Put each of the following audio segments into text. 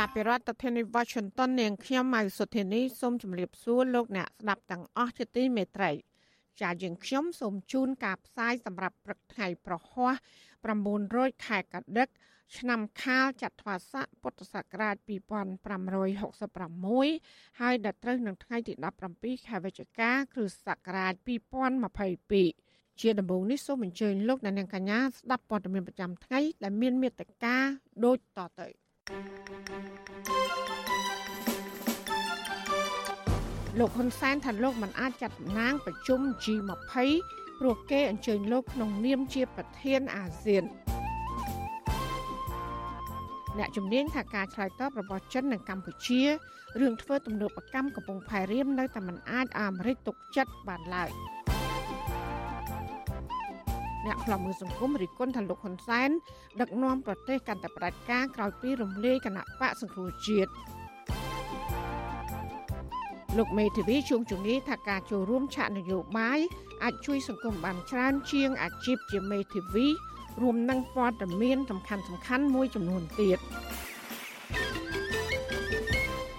ចាប់ពីរដ្ឋធានី Washington នាងខ្ញុំម៉ៅសុធានីសូមជម្រាបសួរលោកអ្នកស្ដាប់ទាំងអស់ជាទីមេត្រីចាយើងខ្ញុំសូមជូនការផ្សាយសម្រាប់ព្រឹកថ្ងៃប្រហ័ស900ខែកដិក ឆ្នាំខាលចត្វាស័កពុទ្ធសករាជ2566ហើយដល់ត្រូវនឹងថ្ងៃទី17ខែវិច្ឆិកាគ្រិស្តសករាជ2022ជាដំបូងនេះសូមអញ្ជើញលោកអ្នកនាងកញ្ញាស្ដាប់ព័ត៌មានប្រចាំថ្ងៃដែលមានមេត្តាដូចតទៅ លោកហ៊ុនសែនថាលោកមិនអាចចាត់តំណាងប្រជុំ G20 ព្រោះគេអញ្ជើញលោកក្នុងនាមជាប្រធានអាស៊ានអ្នកជំនាញថាការឆ្លើយតបរបស់ចិននិងកម្ពុជារឿងធ្វើទំនើបកម្មកំពង់ផែរៀមនៅតែមិនអាចអាមេរិកទុកចិត្តបានឡើយ អ្នកខ្លំមើលសង្គមរិះគន់ថាលោកហ៊ុនសែនដឹកនាំប្រទេសកាន់តែផ្ដាច់ការក្រោយពីរំលាយគណៈបកសង្គ្រោះជាតិលោកមេធាវីជួងជំនាញថាការចូលរួមឆាកនយោបាយអាចជួយសង្គមបានច្រើនជាងអាជីពជាមេធាវីរួមនឹងព័ត៌មានសំខាន់សំខាន់មួយចំនួនទៀត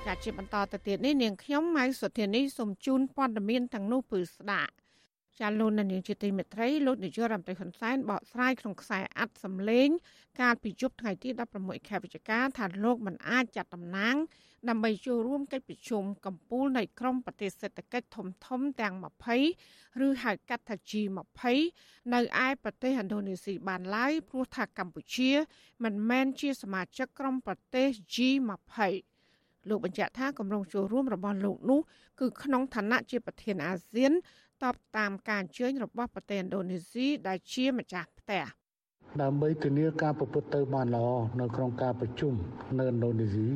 ចាជាបន្តទៅទៀតនេះនាងខ្ញុំម៉ៅសុធានីសូមជូនព័ត៌មានទាំងនោះពឺស្ដាប់ ចាលោកនាងជាទីមេត្រីលោកនាយករដ្ឋមន្ត្រីហ៊ុនសែនបកស្រាយក្នុងខ្សែអត្ថសម្លេង កាលពីយប់ថ្ងៃទី16ខែវិច្ឆិកាថាលោកមិនអាចចាត់តំណាងដើម្បីចូលរួមកិច្ចប្រជុំកំពូលនៃក្រុមប្រទេសសេដ្ឋកិច្ចធំធំទាំង20ឬហៅកាត់ថា G20 នៅឯប្រទេសឥណ្ឌូនេស៊ីបានឡើយព្រោះថាកម្ពុជា មិនមែនជាសមាជិកក្រុមប្រទេស G20 លោកបញ្ជាក់ថាកម្រងចូលរួមរបស់លោកនោះគឺក្នុងឋានៈជាប្រធានអាស៊ាន តបតាមការអញ្ជើញរបស់ប្រទេសឥណ្ឌូនេស៊ីដែលជាម្ចាស់ផ្ទះដើម្បីធានាការប្រព្រឹត្តទៅបានល្អនៅក្នុងការប្រជុំនៅឥណ្ឌូនេស៊ី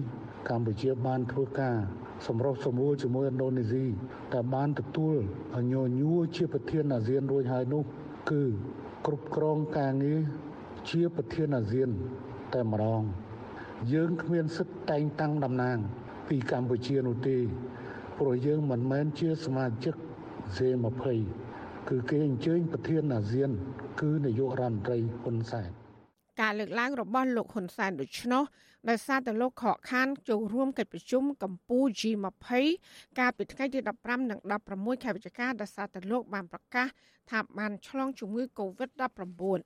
កម្ពុជាបានធ្វើការសម្រុះសម្រួលជាមួយឥណ្ឌូនេស៊ីតែបានទទួលអញ្ញញួរជាប្រធានអាស៊ានរួចហើយនោះ គឺគ្រប់គ្រងការងារជាប្រធានអាស៊ានតែម្ដងយើងគ្មានសិទ្ធិតែងតាំងតំណាងពីកម្ពុជានោះទេព្រោះយើងមិនមែនជាសមាជិក Z20 គឺគេអញ្ជើញប្រធានអាស៊ាន គឺនាយករដ្ឋមន្ត្រីហ៊ុនសែនការលើកឡើងរបស់លោកហ៊ុនសែនដូច្នោះដោយសារតែលោកខកខានចូលរួមកិច្ចប្រជុំកម្ពុជា G20 កាលពីថ្ងៃទី15និង16ខែវិច្ឆិកាដោយសារតែលោកបានប្រកាសថាបានឆ្លងជំងឺ Covid-19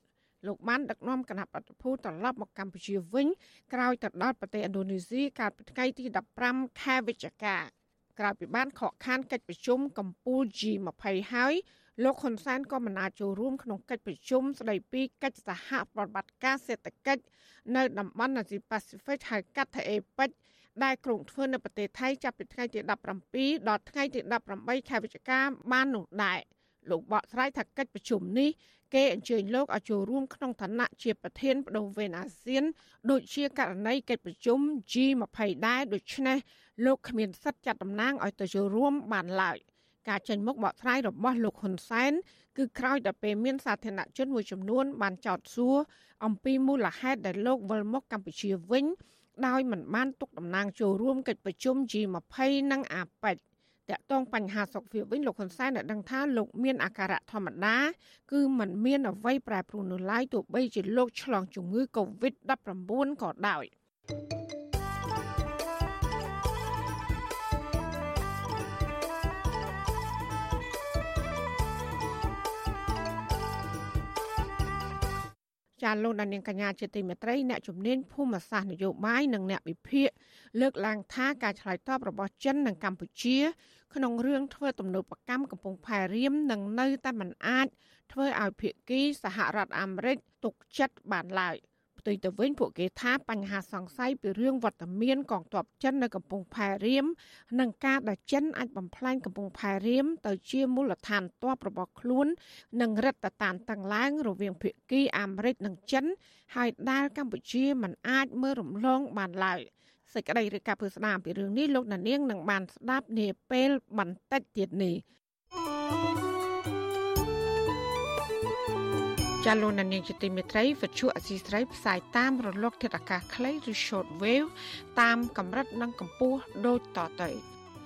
លោកបានដឹកនាំគណៈបព្វភូត្រឡប់មកកម្ពុជាវិញក្រោយទៅដល់ប្រទេសឥណ្ឌូនេស៊ីកាលពីថ្ងៃទី15ខែវិច្ឆិកា ក្រោយពីបានខកខានកិច្ចប្រជុំកម្ពុជា G20 ហើយលោកហ៊ុនសែនក៏មិនអាចចូលរួមក្នុងកិច្ចប្រជុំស្ដីពីកិច្ចសហប្រតិបត្តិការសេដ្ឋកិច្ចនៅតំបន់អាស៊ីប៉ាស៊ីហ្វិកហៅកាត់ថាអេប៉ិចដែលក្រុងធ្វើនៅប្រទេសថៃចាប់ពីថ្ងៃទី17ដល់ថ្ងៃទី18ខែវិច្ឆិកាបាននោះដែរលោកបកស្រាយថាកិច្ចប្រជុំនេះ គេអញ្ជើញលោកឲ្យចូលរួមក្នុងឋានៈជាប្រធានបដូវវេនអាស៊ាន ដូចជាករណីកិច្ចប្រជុំ G20 ដែរដូច្នេះលោកគ្មានសិទ្ធិចាត់តំណាងឲ្យទៅចូលរួមបានឡើយការចេញមុខបកស្រាយរបស់លោកហ៊ុនសែនគឺក្រោយដល់ពេលមានសាធារណជនមួយចំនួន បានចោទសួរអំពីមូលហេតុដែលលោកវិលមកកម្ពុជាវិញដោយមិនបានទុកតំណាងចូលរួមកិច្ចប្រជុំ G20 និងអាប៉ិច តាក់ទងបញ្ហាសុខភាពវិញលោកហ៊ុនសែនបានដឹងថាលោកមានអាការៈធម្មតាគឺมันមានអ្វីប្រែប្រួលនោះឡើយទោះបីជាលោកឆ្លងជំងឺ Covid-19 ក៏ដោយ។ចាលោកដានៀងកញ្ញាជាទីមេត្រីអ្នកជំនាញភូមិសាស្ត្រនយោបាយនិងអ្នកវិភាគលើកឡើងថាការឆ្លើយតបរបស់ចិននិងកម្ពុជា ក្នុងរឿងធ្វើទំនើបកម្មកំពុងផែរៀមនឹងនៅតែមិនអាចធ្វើឲ្យភាគីសហរដ្ឋអាមេរិកទុកចិត្តបានឡើយ។ផ្ទុយទៅវិញពួកគេថាបញ្ហាសង្ស័យពីរឿងវត្តមានកងទ័ពចិននៅកំពង់ផែរៀមនិងការដែលចិនអាចបំផ្លាញកំពង់ផែរៀមទៅជាមូលដ្ឋានទ័ពរបស់ខ្លួន និងរដ្ឋតានតឹងឡើងរវាងភាគីអាមេរិកនិងចិន ហើយដែលកម្ពុជាមិនអាចមើលរំលងបានឡើយ សេចក្តីឬការពឹស្ដារពីរឿងនេះលោកណានៀងនឹងបានស្ដាប់នាពេលបន្តិចទៀតនេះចាលោកនាងជាទីមេត្រីវិទ្យុអសីស្រីផ្សាយតាមរលកធាតុអាកាសខ្លីឬ short wave តាមកម្រិតនិងកម្ពស់ដូចតទៅ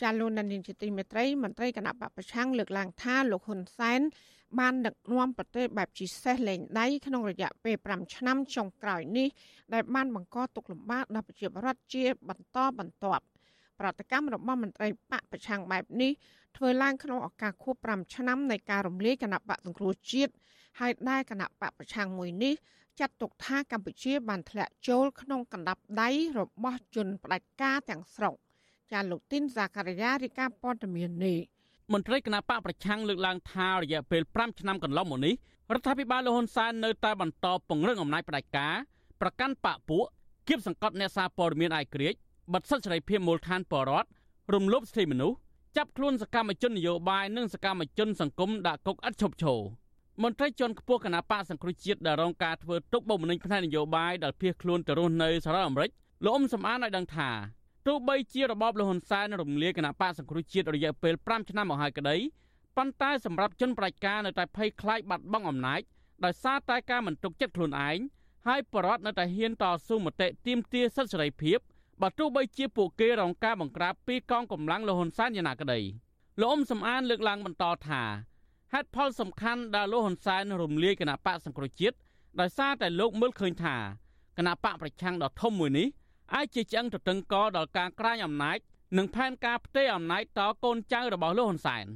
ចាលោកនានីជាទីមេត្រីមន្ត្រីគណៈបពប្រឆាំងលើកឡើងថាលោកហ៊ុនសែនបានដឹកនាំប្រទេសបែបជីសេះលែងដៃក្នុងរយៈពេល5ឆ្នាំចុងក្រោយនេះដែលបានបង្កទុកលំបាកដល់ប្រជាពលរដ្ឋជាបន្តបន្ទាប់ប្រតិកម្មរបស់មន្ត្រីបកប្រឆាំងបែបនេះធ្វើឡើងក្នុងឱកាសខួប5ឆ្នាំនៃការរំលាយគណៈបកសង្គ្រោះជាតិហើយដែលគណៈបកប្រឆាំងមួយនេះចាត់ទុកថាកម្ពុជាបានធ្លាក់ចូលក្នុងកណ្ដាប់ដៃរបស់ជនផ្ដាច់ការទាំងស្រុង ចាលោកទីនសាការីយ៉ារីកាព័ត៌មាននេះមន្ត្រីគណៈបកប្រឆាំងលើកឡើងថារយៈពេល5ឆ្នាំកន្លងមកនេះរដ្ឋាភិបាលលហ៊ុនសែននៅតែបន្តពង្រឹងអំណាចផ្ដាច់ការប្រកាន់បកពួកគៀបសង្កត់អ្នកសារព័ត៌មានអាយក្រិចបិទសិទ្ធិសេរីភាពមូលដ្ឋានបរដ្ឋរំលោភសិទ្ធិមនុស្សចាប់ខ្លួនសកម្មជននយោបាយនិងសកម្មជនសង្គមដាក់គុកឥតឈប់ឈរមន្ត្រីជាន់ខ្ពស់គណៈបកសង្គ្រោះជាតិដែលរងការធ្វើទុកបុកម្នេញផ្នែកនយោបាយដែលភៀសខ្លួនទៅរស់នៅសហរដ្ឋអាមេរិកលោកអ៊ុំសំអានឲ្យដឹងថា ទោះបីជារបបលហ៊ុនសែនរំលាយគណៈបកសង្គ្រោះជាតិរយៈពេល5ឆ្នាំមកហើយក្តីប៉ុន្តែសម្រាប់ជនប្រជាការនៅតែភ័យខ្លាចបាត់បង់អំណាចដោយសារតែការមិនទុកចិត្តខ្លួនឯងហើយបរដ្ឋនៅតែហ៊ានតស៊ូមតិទាមទារសិទ្ធិសេរីភាពបើទោះបីជាពួកគេរងការបង្ក្រាបពីកងកម្លាំងលហ៊ុនសែនយ៉ាងណាក្តីលោកអ៊ុំសំអានលើកឡើងបន្តថាហេតុផលសំខាន់ដែលលោកហ៊ុនសែនរំលាយគណៈបកសង្គ្រោះជាតិដោយសារតែលោកមើលឃើញថាគណៈបកប្រឆាំងដ៏ធំមួយនេះ អាចជាឆ្អឹងទៅតឹងកដល់ការក្រាញអំណាចនិងផែនការផ្ទេរអំណាចតកូនចៅរបស់លោកហ៊ុនសែន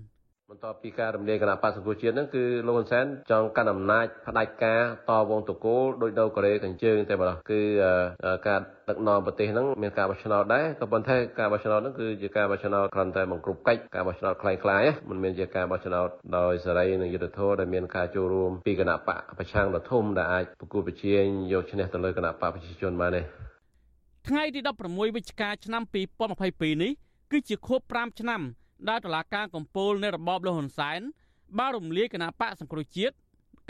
បន្ទាប់ពីការរំលាយគណៈបក្សសង្គ្រោះជាតិហ្នឹងគឺលោកហ៊ុនសែនចង់កាន់អំណាចផ្ដាច់ការតវងតកូលដោយនៅកូរ៉េខាងជើងតែម្ដងគឺការដឹកនាំប្រទេសហ្នឹងមានការបោះឆ្នោតដែរក៏ប៉ុន្តែការបោះឆ្នោតហ្នឹងគឺជាការបោះឆ្នោតគ្រាន់តែបង្ក្រប់កិច្ចការបោះឆ្នោតคล้ายៗមិនមែនជាការបោះឆ្នោតដោយសេរីនិងយុត្តិធម៌ដែលមានការចូលរួមពីគណៈបកប្រឆាំងដ៏ធំដែលអាចប្រគល់ប្រជែងយកឈ្នះទៅលើគណៈបកប្រជាជនបានទេ ថ្ងៃទី16វិច្ឆិកាឆ្នាំ2022នេះគឺជាខួប5ឆ្នាំដែលតុលាការកំពូលនៃរបបលហ៊ុនសែនបានរំលាយគណៈបកសង្គ្រោះជាតិ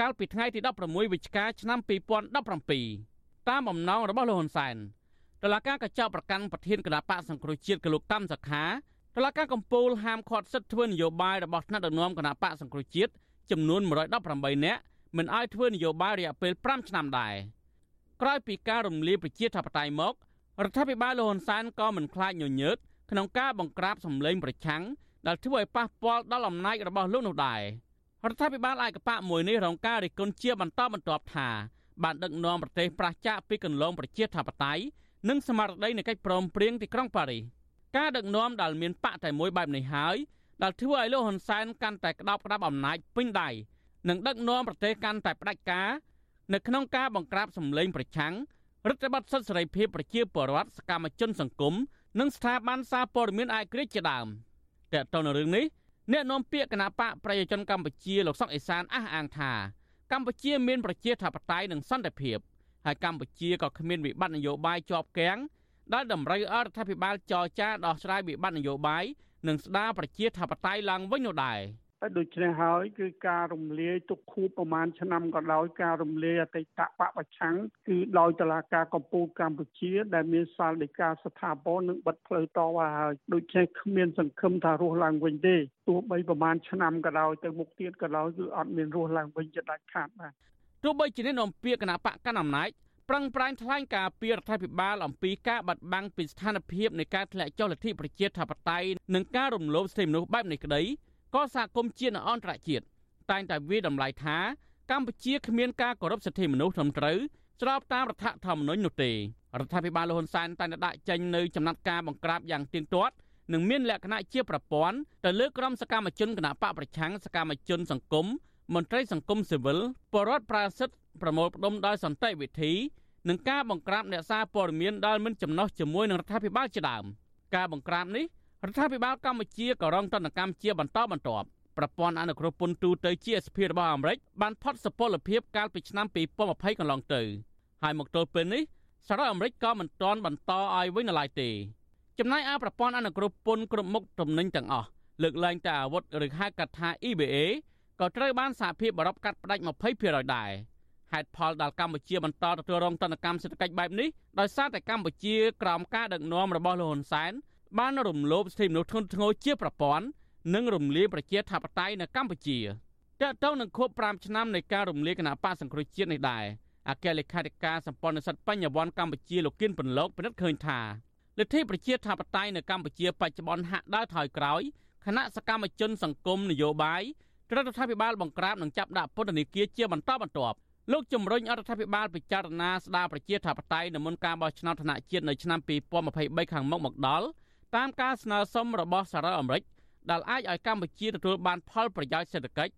កាលពីថ្ងៃទី16វិច្ឆិកាឆ្នាំ2017តាមបំណងរបស់លហ៊ុនសែនតុលាការក៏ចោទប្រកាន់ប្រធានគណៈបកសង្គ្រោះជាតិកលោកតាមសខាតុលាការកំពូលហាមឃាត់សិទ្ធិធ្វើនយោបាយរបស់ថ្នាក់ដឹកនាំគណៈបកសង្គ្រោះជាតិចំនួន118នាក់មិនឲ្យធ្វើនយោបាយរយៈពេល5ឆ្នាំដែរក្រោយពីការរំលាយប្រជាធិបតេយ្យមក រដ្ឋាភិបាលលហ៊ុនសែនក៏មិនខ្លាចញញើតក្នុងការបង្ក្រាបសម្លេងប្រឆាំងដែលធ្វើឲ្យប៉ះពាល់ដល់អំណាចរបស់លោកនោះដែររដ្ឋាភិបាលឯកបកមួយនេះរងការរិះគន់ជាបន្តបន្ទាប់ថាបានដឹកនាំប្រទេសប្រឆាចពីកន្លងប្រជាធិបតេយ្យនិងស្មារតីនៃកិច្ចព្រមព្រៀងទីក្រុងប៉ារីសការដឹកនាំដែលមានបកតែមួយបែបនេះហើយដែលធ្វើឲ្យលោកហ៊ុនសែនកាន់តែក្តោបក្តាប់អំណាចពេញដៃនិងដឹកនាំប្រទេសកាន់តែផ្ដាច់ការនៅក្នុងការបង្ក្រាបសម្លេងប្រឆាំង រដ្ឋបတ်សិទ្ធិសេរីភាពប្រជាពលរដ្ឋសកម្មជនសង្គមនិងស្ថាប័នសារព័ត៌មានឯករាជ្យជាដើមតើតើនៅរឿងនេះអ្នកនាំពាក្យគណៈបកប្រជាជនកម្ពុជាលោកសុកអេសានអះអាងថាកម្ពុជាមានប្រជាធិបតេយ្យនិងសន្តិភាពហើយកម្ពុជាក៏គ្មានវិបត្តិនយោបាយជាប់គាំងដែលតម្រូវឲ្យរដ្ឋាភិបាលចរចាដោះស្រាយវិបត្តិនយោបាយនិងស្ដារប្រជាធិបតេយ្យឡើងវិញនោះដែរ។ ហើយដូច្នេះហើយគឺការរំលាយទុកខួបប្រមាណឆ្នាំក៏ដោយការរំលាយអតីតបពប្រឆាំងគឺដោយតឡាការកម្ពុជាកម្ពុជា ដែលមានសាលដីកាស្ថាពរនិងបិទផ្លូវតវ៉ាហើយដូច្នេះគ្មានសង្ឃឹមថារស់ឡើងវិញទេទោះបីប្រមាណឆ្នាំក៏ដោយទៅមុខទៀតក៏ដោយគឺអត់មានរស់ឡើងវិញជាដាច់ខាតបាទទោះបីជានេះនាំពាក្យគណៈបកកណ្ដាលអំណាចប្រឹងប្រែងថ្លែងការពីរដ្ឋាភិបាលអំពីការបាត់បង់ពីស្ថានភាពនៃការធ្លាក់ចុះលទ្ធិប្រជាធិបតេយ្យនិងការរំលោភសិទ្ធិមនុស្សបែបនេះក្តី ក៏សហគមន៍ជាតិនិងអន្តរជាតិតែងតែវាតម្លៃថាកម្ពុជាគ្មានការគោរពសិទ្ធិមនុស្សត្រឹមត្រូវស្របតាមរដ្ឋធម្មនុញ្ញនោះទេរដ្ឋាភិបាលលហ៊ុនសែនតែងតែដាក់ចេញនៅចំណាត់ការបង្ក្រាបយ៉ាងទៀងទាត់និងមានលក្ខណៈជាប្រព័ន្ធទៅលើក្រុមសកម្មជនគណបកប្រឆាំងសកម្មជនសង្គមមន្ត្រីសង្គមស៊ីវិលបរដ្ឋប្រាសិទ្ធប្រមូលផ្ដុំដោយសន្តិវិធីនិងការបង្ក្រាបអ្នកសារព័ត៌មានដែលមិនចំណុះជាមួយនឹងរដ្ឋាភិបាលជាដើមការបង្ក្រាបនេះ រដ្ឋាភិបាលកម្ពុជាក៏រងទណ្ឌកម្មជាបន្តបន្ទាប់ប្រព័ន្ធអនុគ្រោះពន្ធទូទៅ GSP របស់អាមេរិកបានផុតសុពលភាពកាលពីឆ្នាំ2020កន្លងទៅហើយមកទល់ពេលនេះសហរដ្ឋអាមេរិកក៏មិនទាន់បន្តឲ្យវិញនៅឡើយទេចំណែកឯប្រព័ន្ធអនុគ្រោះពន្ធគ្រប់មុខទំនិញទាំងអស់លើកឡើងតែអាវុធឬហៅកាត់ថា EBA ក៏ត្រូវបានសហភាពអឺរ៉ុបកាត់ផ្តាច់20%ដែរហេតុផលដែលកម្ពុជាបន្តទទួលរងទណ្ឌកម្មសេដ្ឋកិច្ចបែបនេះដោយសារតែកម្ពុជាក្រោមការដឹកនាំរបស់លោកហ៊ុនសែន បានរំលោភសិទ្ធិមនុស្សធ្ងន់ធ្ងរជាប្រព័ន្ធនិងរំលាយប្រជាធិបតេយ្យនៅកម្ពុជាតើតើនឹងខួប5ឆ្នាំនៃការរំលាយគណៈបកសង្គ្រោះជាតិនេះដែរអគ្គលេខាធិការសម្ព័ន្ធនិស្សិតបញ្ញវន្តកម្ពុជាលោកគៀនពន្លកពិនិត្យឃើញថាលទ្ធិប្រជាធិបតេយ្យនៅកម្ពុជាបច្ចុប្បន្នហាក់ដើរថយក្រោយគណៈសកម្មជនសង្គមនយោបាយរដ្ឋាភិបាលបង្ក្រាបនិងចាប់ដាក់ពន្ធនាគារជាបន្តបន្ទាប់លោកជំរុញអរដ្ឋាភិបាលពិចារណាស្ដារប្រជាធិបតេយ្យនៅមុនការបោះឆ្នោតថ្នាក់ជាតិនៅឆ្នាំ2023ខាងមុខមកដល់ តាមការស្នើសុំរបស់សហរដ្ឋអាមេរិកដែលអាចឲ្យកម្ពុជាទទួលបានផលប្រយោជន៍សេដ្ឋកិច្ច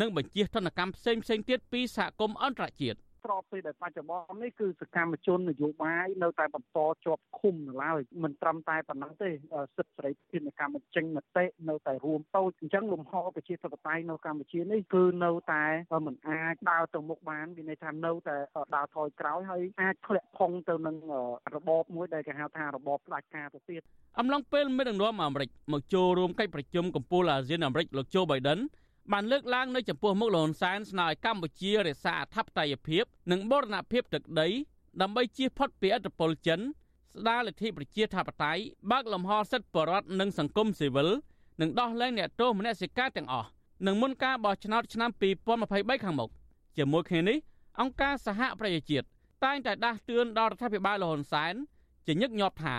និងបញ្ជាទណ្ឌកម្មផ្សេងៗទៀតពីសហគមន៍អន្តរជាតិ ស្របពេលដែលបច្ចុប្បន្ននេះគឺសកម្មជននយោបាយនៅតែបន្តជាប់ឃុំនៅឡើយមិនត្រឹមតែប៉ុណ្ណឹងទេសិទ្ធិសេរីភាពនៃកម្មចេញមតិនៅតែរួមតូចអញ្ចឹងលំហប្រជាធិបតេយ្យនៅកម្ពុជានេះគឺនៅតែមិនអាចដើរទៅមុខបានមានន័យថានៅតែដើរថយក្រោយហើយអាចធ្លាក់ផុងទៅនឹងរបបមួយដែលគេហៅថារបបផ្ដាច់ការទៅទៀតអំឡុងពេលមេដឹកនាំអាមេរិកមកចូលរួមកិច្ចប្រជុំកំពូលអាស៊ានអាមេរិកលោកโจ Biden បានលើកឡើងនៅចំពោះមុខលហ៊ុនសែនស្នើឲ្យកម្ពុជារក្សាអធិបតេយ្យភាព និងបូរណភាពទឹកដី ដើម្បីជៀសផុតពីឥទ្ធិពលចិនស្ដារលទ្ធិប្រជាធិបតេយ្យបើកលំហសិទ្ធិបរដ្ឋនិងសង្គមស៊ីវិលនិងដោះលែងអ្នកទោសមនសិការទាំងអស់នឹងមុនការបោះឆ្នោតឆ្នាំ2023ខាងមុខជាមួយគ្នានេះអង្គការសហប្រជាជាតិតែងតែដាស់តឿនដល់រដ្ឋាភិបាលលហ៊ុនសែនជាញឹកញាប់ថា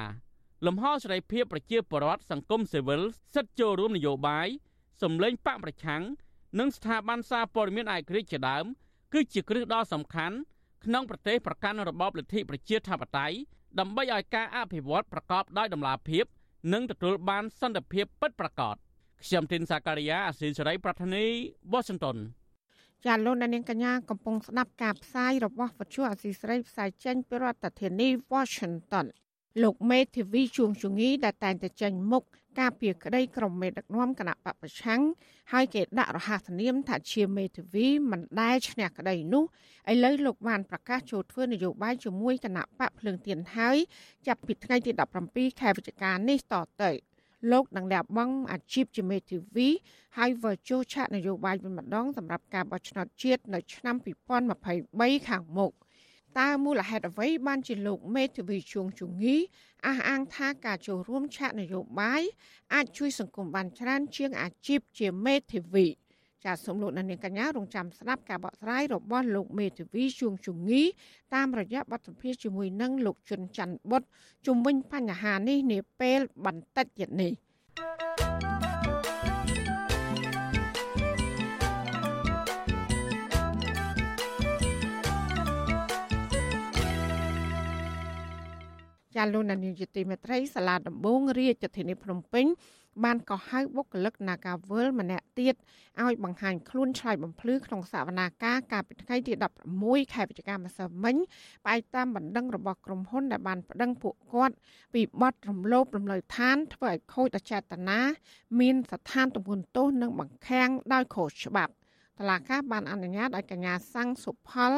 លំហសេរីភាពប្រជាពលរដ្ឋសង្គមស៊ីវិលសិទ្ធិចូលរួមនយោបាយ សម្លេងបកប្រឆាំងនិងស្ថាប័នសារព័ត៌មានឯករាជ្យជាដើម គឺជាគ្រឹះដ៏សំខាន់ក្នុងប្រទេសប្រកាន់របបលទ្ធិប្រជាធិបតេយ្យដើម្បីឲ្យការអភិវឌ្ឍប្រកបដោយតម្លាភាព និងទទួលបានសន្តិភាពពិតប្រាកដខ្ញុំទីនសាការីយ៉ាអស៊ីសេរីប្រធានីវ៉ាស៊ីនតោនចាលោកនាងកញ្ញាកំពុងស្ដាប់ការផ្សាយរបស់វិទ្យុអស៊ីសេរីផ្សាយចេញពីរដ្ឋធានី Washington លោកមេធាវីជួងជងីដែលតែងតែចេញមុខការពីក្តីក្រុមមេដឹកនាំគណៈបពប្រឆាំងហើយគេដាក់រហស្សនាមថាជាមេធាវីមិនដែលឈ្នះក្តីនោះឥឡូវលោកបានប្រកាសចូលធ្វើនយោបាយជាមួយគណៈបកភ្លើងទៀនហើយចាប់ពីថ្ងៃទី17ខែវិច្ឆិកានេះតទៅលោកនឹងលះបង់អាជីពជាមេធាវីហើយវិលចូលឆាកនយោបាយវិញម្ដងសម្រាប់ការបោះឆ្នោតជាតិនៅឆ្នាំ2023ខាងមុខ តើមូលហេតុអ្វីបានជាលោកមេធាវីជួងជងីអះអាងថាការចូលរួមឆាកនយោបាយអាចជួយសង្គមបានច្រើនជាងអាជីពជាមេធាវីចាសសូមលោកនាងកញ្ញារងចាំស្ដាប់ការបកស្រាយរបស់លោកមេធាវីជួងជងីតាមរយៈបទសម្ភាសជាមួយនឹងលោកជុនច័ន្ទបុតជំវិញបញ្ហានេះនាពេលបន្តិចទៀតនេះ ចាលោកនានីយទីមេត្រីសាលាដំបងរាជធានីភ្នំពេញបានកោះហៅបុគ្គលិកនាការវលម្នាក់ទៀតឲ្យបង្ហាញខ្លួនឆ្លើយបំភ្លឺក្នុងសវនាការកាលពីថ្ងៃទី16ខែវិច្ឆិកាម្សិលមិញផ្អែកតាមបណ្ដឹងរបស់ក្រុមហ៊ុនដែលបានប្តឹងពួកគាត់ពីបទរំលោភរំលើឋានធ្វើឲ្យខូចអចេតនាមានស្ថានទម្ងន់ទោសនិងបង្ខាំងដោយខុសច្បាប់ តឡាកាបានអនុញ្ញាតឲ្យកញ្ញាសាំងសុផល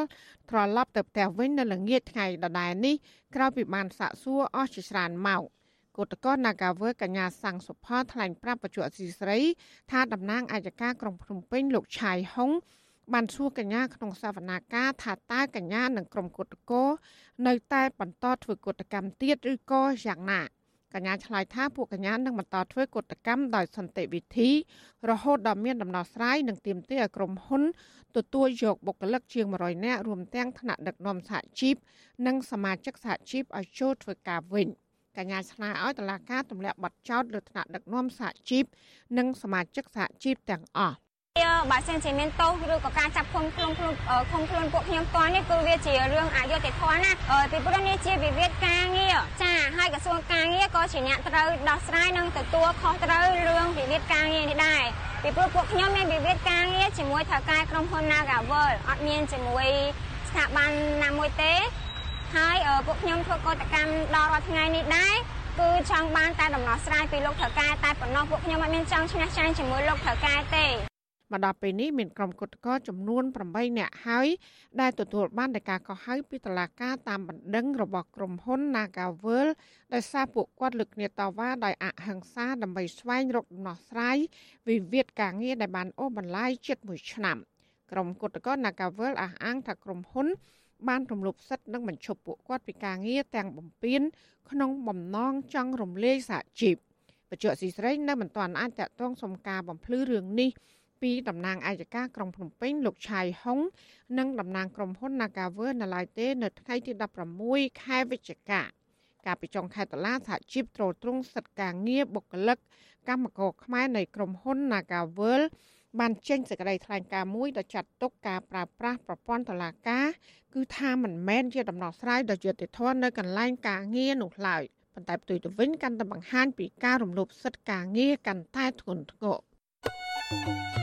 ត្រឡប់ទៅផ្ទះវិញនៅល្ងាចថ្ងៃដដែលនេះក្រោយពីបានសាកសួរអស់ជាច្រើនម៉ោងគឧតកោនាការវើកញ្ញាសាំងសុផលថ្លែងប្រាប់បច្ចុប្បន្នស៊ីស្រី ថាតំណាងអាយកាក្រុងភ្នំពេញលោកឆៃហុងបានសួរកញ្ញាក្នុងសវនាការថាតើកញ្ញានិងក្រុមគឧតកោនៅតែបន្តធ្វើកុតកម្មទៀតឬក៏យ៉ាងណា កញ្ញាឆ្លើយថាពួកកញ្ញានឹងបន្តធ្វើកុតកម្មដោយសន្តិវិធី រហូតដល់មានដំណោះស្រាយនិងទាមទារឲ្យក្រុមហ៊ុនទទួលយកបុគ្គលិកជាង100នាក់រួមទាំងថ្នាក់ដឹកនាំសហជីពនិងសមាជិកសហជីពឲ្យចូលធ្វើការវិញកញ្ញាឆ្លើយឲ្យតុលាការទម្លាក់បទចោទលើថ្នាក់ដឹកនាំសហជីពនិងសមាជិកសហជីពទាំងអស់ បើសិនជាមានទោសឬក៏ការចាប់ឃុំខ្លួនខ្លួនឃុំខ្លួនពួកខ្ញុំផ្ទាល់នេះគឺវាជារឿងអយុត្តិធម៌ណាពីព្រោះនេះជាវិវាទការងារចាហើយក្រសួងការងារក៏ជាអ្នកត្រូវដោះស្រាយនិងទទួលខុសត្រូវរឿងវិវាទការងារនេះដែរពីព្រោះពួកខ្ញុំមានវិវាទការងារជាមួយថៅកែក្រុមហ៊ុន Nagavel អត់មានជាមួយស្ថាប័នណាមួយទេហើយពួកខ្ញុំធ្វើកតកម្មដល់រាល់ថ្ងៃនេះដែរគឺចង់បានតែដំណោះស្រាយពីលោកថៅកែតែប៉ុណ្ណោះពួកខ្ញុំអត់មានចង់ឈ្នះចាញ់ជាមួយលោកថៅកែទេ មកដល់ពេលនេះមានក្រុមគុតកោចំនួន8នាក់ហើយដែលទទួលបានតែការកោះហៅពីតុលាការតាមបណ្ដឹងរបស់ក្រុមហ៊ុន Nagavel ដោយសារពួកគាត់លើកគ្នាតវ៉ាដោយអហិង្សាដើម្បីស្វែងរកដំណោះស្រាយវិវាទការងារដែលបានអូសបន្លាយជិត1ឆ្នាំក្រុមគុតកោ Nagavel អះអាងថាក្រុមហ៊ុនបានរំលោភសិទ្ធិនិងបញ្ឈប់ពួកគាត់ពីការងារទាំងបំពេញក្នុងបំណងចង់រំលាយសហជីពបច្ចុប្បន្នស៊ីស្រីនៅមិនទាន់អាចតតងសុំការបំភ្លឺរឿងនេះ ពីតំណាងអាយកាក្រុងភ្នំពេញលោកឆៃហុងនិងតំណាងក្រុមហ៊ុន Nagawer នៅឡើយទេ នៅថ្ងៃទី16ខែវិច្ឆិកាកាលពីចុងខែតុលាសហជីពត្រួតត្រងសិទ្ធិការងារបុគ្គលិកកម្មករខ្មែរនៃក្រុមហ៊ុន Nagawer បានចេញសេចក្តីថ្លែងការណ៍មួយដែលចាត់ទុកការប្រើប្រាស់ប្រព័ន្ធតុលាការគឺថាមិនមែនជាដំណោះស្រាយដ៏យុត្តិធម៌នៅកន្លែងការងារនោះឡើយប៉ុន្តែផ្ទុយទៅវិញកាន់តែបង្ហាញពីការរំលោភសិទ្ធិការងារកាន់តែធ្ងន់ធ្ងរ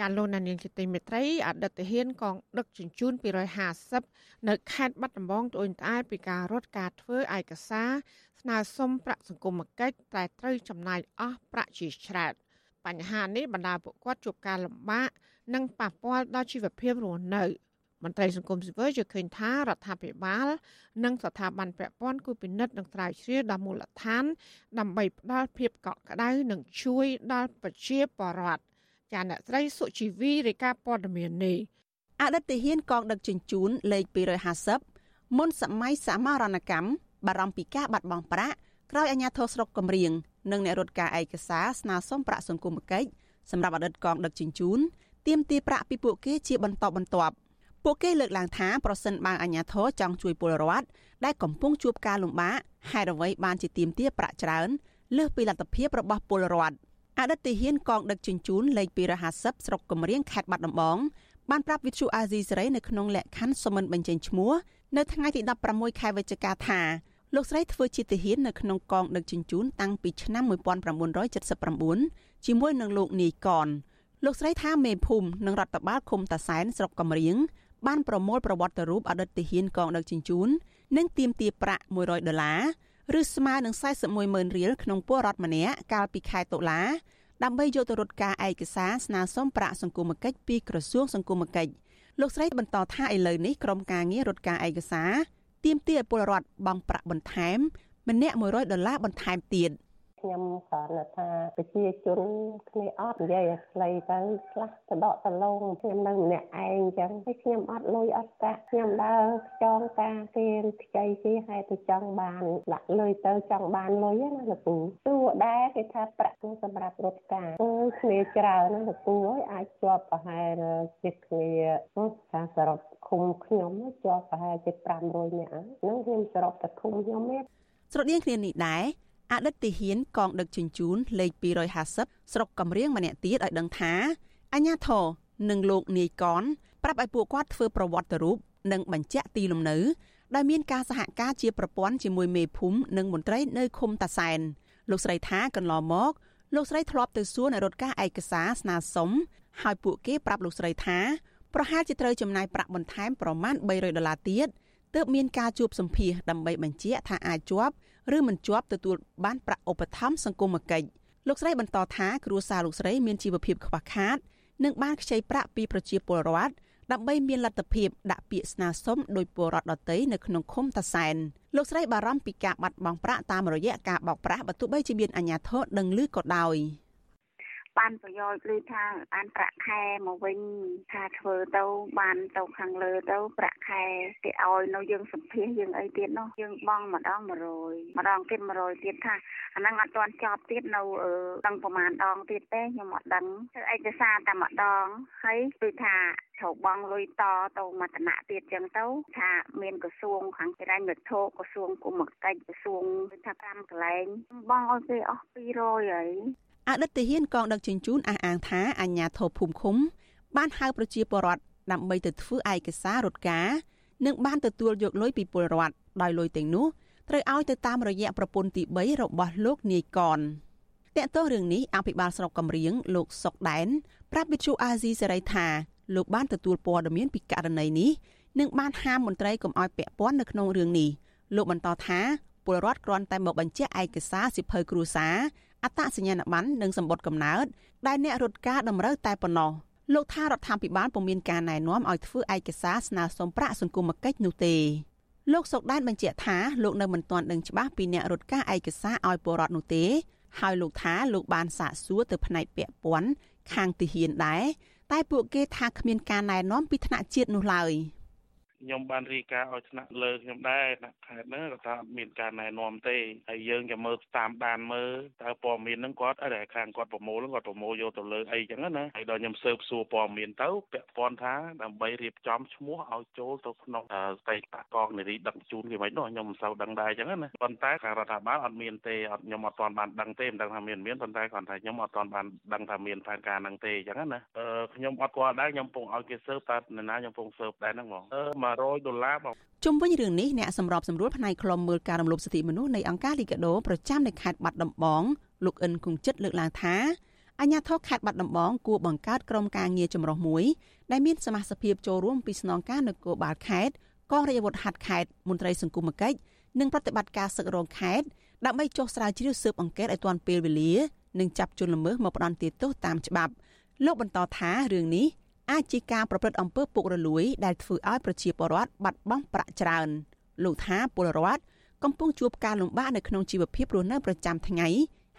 ចាលោកនាងជាទីមេត្រីអតីតហ៊ានកងដឹកជញ្ជូន250នៅខេត្តបាត់ដំបងត្អូញត្អែពីការរត់ការធ្វើឯកសារស្នើសុំប្រាក់សង្គមគិច្ចតែត្រូវចំណាយអស់ប្រាក់ជាច្រើនបញ្ហានេះបណ្ដាពួកគាត់ជួបការលំបាកនិងប៉ះពាល់ដល់ជីវភាពរស់នៅមន្ត្រីសង្គមស៊ីវិលយល់ឃើញថារដ្ឋាភិបាល និងស្ថាប័នពាក់ព័ន្ធគូពិនិត្យនិងស្រាវជ្រាវដល់មូលដ្ឋាន ដើម្បីផ្ដល់ភាពកក់ក្ដៅនិងជួយដល់ប្រជាពលរដ្ឋ ចាអ្នកស្រីសុជីវីរាយការណ៍ព័ត៌មាននេះអតីតហ៊ានកងដឹកជញ្ជូនលេខ250មុនសម័យសមរណកម្មបារម្ភពីការបាត់បង់ប្រាក់ក្រោយអាជ្ញាធរស្រុកកំរៀងនិងអ្នករត់ការឯកសារស្នើសុំប្រាក់សង្គមគិច្ចសម្រាប់អតីតកងដឹកជញ្ជូនទាមទារប្រាក់ពីពួកគេជាបន្តបន្ទាប់ពួកគេលើកឡើងថាប្រសិនបើអាជ្ញាធរចង់ជួយពលរដ្ឋដែលកំពុងជួបការលំបាកហេតុអ្វីបានជាទាមទារប្រាក់ច្រើនលើសពីលទ្ធភាពរបស់ពលរដ្ឋ អតីតទាហានកងដឹកជញ្ជូនលេខ250ស្រុកកំរៀងខេត្តបាត់ដំបងបានប្រាប់វិទ្យុអាស៊ីសេរីនៅក្នុងលក្ខខណ្ឌសមមិនបញ្ចេញឈ្មោះនៅថ្ងៃទី16ខែវិច្ឆិកាថាលោកស្រីធ្វើជាទាហាននៅក្នុងកងដឹកជញ្ជូនតាំងពីឆ្នាំ1979ជាមួយនឹងលោកនាយកនលោកស្រីថាមេភូមិនិងរដ្ឋបាលឃុំតាសែនស្រុកកំរៀងបានប្រមូលប្រវត្តិរូបអតីតទាហានកងដឹកជញ្ជូននិងទាមទារប្រាក់100ដុល្លារ ឬស្មើនឹង41ម៉ឺនរៀលក្នុងពលរដ្ឋម្នាក់កាលពីខែតុលាដើម្បីយកទៅរត់ការឯកសារស្នើសុំប្រាក់សង្គមគិច្ចពីក្រសួងសង្គមគិច្ចលោកស្រីបន្តថាឥឡូវនេះក្រុមការងាររត់ការឯកសារទាមទារឲ្យពលរដ្ឋបង់ប្រាក់បន្ថែមម្នាក់100ដុល្លារបន្ថែមទៀត។ ខ្ញុំគ្រាន់តែថាប្រជាជនគ្នាអត់និយាយឲ្យខ្លីទៅខ្លះទៅដកតឡងខ្ញុំនៅម្នាក់ឯងអញ្ចឹងហើយខ្ញុំអត់លុយអត់កាក់ខ្ញុំដើរចងការគេខ្ចីគេឲ្យទៅចង់បានដាក់លុយទៅចង់បានលុយណាលោកពូទោះដែរគេថាប្រាក់គឺសម្រាប់រត់ការគឺគ្នាច្រើនណាលោកពូអើយអាចជាប់ប្រហែលជាគ្នាថាសរុបឃុំខ្ញុំជាប់ប្រហែលជា500នាក់ហ្នឹងខ្ញុំសរុបតែឃុំខ្ញុំទេស្រដៀងគ្នានេះដែរ អតីតទាហានកងដឹកជញ្ជូនលេខ250ស្រុកកំរៀងម្នាក់ទៀតឲ្យដឹងថាអញ្ញាធរនិងលោកនាយកនប្រាប់ឲ្យពួកគាត់ធ្វើប្រវត្តិរូបនិងបញ្ជាក់ទីលំនៅដែលមានការសហការជាប្រព័ន្ធជាមួយមេភូមិនិងមន្ត្រីនៅឃុំតាសែនលោកស្រីថាកន្លងមកលោកស្រីធ្លាប់ទៅសួរអ្នករត់ការឯកសារស្នើសុំហើយពួកគេប្រាប់លោកស្រីថាប្រហែលជាត្រូវចំណាយប្រាក់បន្ថែមប្រមាណ300ដុល្លារទៀតទើបមានការជួបសម្ភាសដើម្បីបញ្ជាក់ថាអាចជាប់ ឬមិនជាប់ទទួលបានប្រាក់ឧបត្ថម្ភសង្គមគិច្ចលោកស្រីបន្តថាគ្រួសារលោកស្រីមានជីវភាពខ្វះខាតនិងបានខ្ចីប្រាក់ពីប្រជាពលរដ្ឋដើម្បីមានលទ្ធភាពដាក់ពាក្យស្នើសុំដោយពលរដ្ឋដទៃនៅក្នុងឃុំតាសែនលោកស្រីបារម្ភពីការបាត់បង់ប្រាក់តាមរយៈការបោកប្រាស់បើទោះបីជាមានអាជ្ញាធរដឹងឮក៏ដោយ។ បានប្រយោជន៍ឬថាបានប្រាក់ខែមកវិញថាធ្វើទៅបានទៅខាងលើទៅប្រាក់ខែគេឲ្យនៅយើងសម្ភារយើងអីទៀតនោះយើងបង់ម្ដង100ម្ដងទៀត100ទៀតថាអាហ្នឹងអត់ទាន់ចប់ទៀតនៅដឹងប្រហែលដងទៀតទេខ្ញុំអត់ដឹងធ្វើឯកសារតែម្ដងហើយគឺថាត្រូវបង់លុយតទៅមតនៈទៀតចឹងទៅថាមានក្រសួងខាងចរាញ់វត្ថុក្រសួងគុំកិច្ចក្រសួងថា5កន្លែងបង់ឲ្យគេអស់200ហើយ អតីតទាហានកងដឹកជញ្ជូនអះអាងថាអាជ្ញាធរភូមិឃុំ បានហៅប្រជាពលរដ្ឋដើម្បីទៅធ្វើឯកសាររត់ការនិងបានទទួលយកលុយពីពលរដ្ឋដោយលុយទាំងនោះត្រូវឲ្យទៅតាមរយៈប្រពន្ធទី3របស់លោកនាយកនតើតើរឿងនេះអភិបាលស្រុកកំរៀងលោកសុកដែនប្រាប់វិទ្យុអាស៊ីសេរីថាលោកបានទទួលព័ត៌មានពីករណីនេះនិងបានហាមមន្ត្រីកុំឲ្យពាក់ព័ន្ធនៅក្នុងរឿងនេះលោកបន្តថាពលរដ្ឋគ្រាន់តែមកបញ្ជាក់ឯកសារសិភៅគ្រួសារ អត្តសញ្ញាណប័ណ្ណនិងសម្បត្តិកំណើតដែលអ្នករត់ការតម្រូវតែប៉ុណ្ណោះលោកថារដ្ឋាភិបាលពុំមានការណែនាំឲ្យធ្វើឯកសារស្នើសុំប្រាក់សង្គមគិច្ចនោះទេលោកសុកដែនបញ្ជាក់ថាលោកនៅមិនទាន់ដឹងច្បាស់ពីអ្នករត់ការឯកសារឲ្យពលរដ្ឋនោះទេហើយលោកថាលោកបានសាកសួរទៅផ្នែកពាក់ព័ន្ធខាងទាហានដែរតែពួកគេថាគ្មានការណែនាំពីថ្នាក់ជាតិនោះឡើយ។ ខ្ញុំបានរីកាឲ្យថ្នាក់លើខ្ញុំដែរថ្នាក់ខេត្តហ្នឹងគាត់ថាអត់មានការណែនាំទេហើយយើងក៏មើលតាមដានមើលតើព័ត៌មានហ្នឹងគាត់អីខាងគាត់ប្រមូលគាត់ប្រមូលយកទៅលើអីចឹងណាហើយដល់ខ្ញុំស៊ើបសួរព័ត៌មានទៅពាក់ព័ន្ធថាដើម្បីរៀបចំឈ្មោះឲ្យចូលទៅក្នុងស្តីតកងនារីដឹកជូនគេមិននោះខ្ញុំមិនសូវដឹងដែរចឹងណាប៉ុន្តែខាងរដ្ឋាភិបាលអត់មានទេអត់ខ្ញុំអត់ទាន់បានដឹងទេមិនដឹងថាមានមានប៉ុន្តែគាត់ថាខ្ញុំអត់ទាន់បានដឹងថាមានផែនការហ្នឹងទេចឹងណាអឺខ្ញុំអត់គាត់ដែរខ្ញុំពងឲ្យគេស៊ើបតើនរណាខ្ញុំពងស៊ើបដែរហ្នឹងហ្មងអឺ100ដុល្លារបងជុំវិញរឿងនេះអ្នកសម្របសម្រួលផ្នែកខ្លំមើលការរំលោភសិទ្ធិមនុស្សនៃអង្គការលីកាដូប្រចាំនៅខេត្តបាត់ដំបងលោកអិនគង្ជិតលើកឡើងថាអាជ្ញាធរខេត្តបាត់ដំបងគួរបង្កើតក្រុមការងារចម្រុះមួយដែលមានសមាជិកចូលរួមពីស្នងការនគរបាលខេត្តកងរាជអាវុធហត្ថខេត្តមន្ត្រីសង្គមគិច្ចនិងប្រតិបត្តិការសឹករងខេត្តដើម្បីចុះស្រាវជ្រាវស៊ើបអង្កេតឲ្យទាន់ពេលវេលានិងចាប់ជនល្មើសមកផ្ដន្ទាទោសតាមច្បាប់លោកបន្តថារឿងនេះ អាចជាការប្រព្រឹត្តអំពើពុករលួយ ដែលធ្វើឲ្យប្រជាពលរដ្ឋបាត់បង់ប្រាក់ច្រើនលោកថាពលរដ្ឋកំពុងជួបការលំបាកនៅក្នុងជីវភាពរស់នៅប្រចាំថ្ងៃ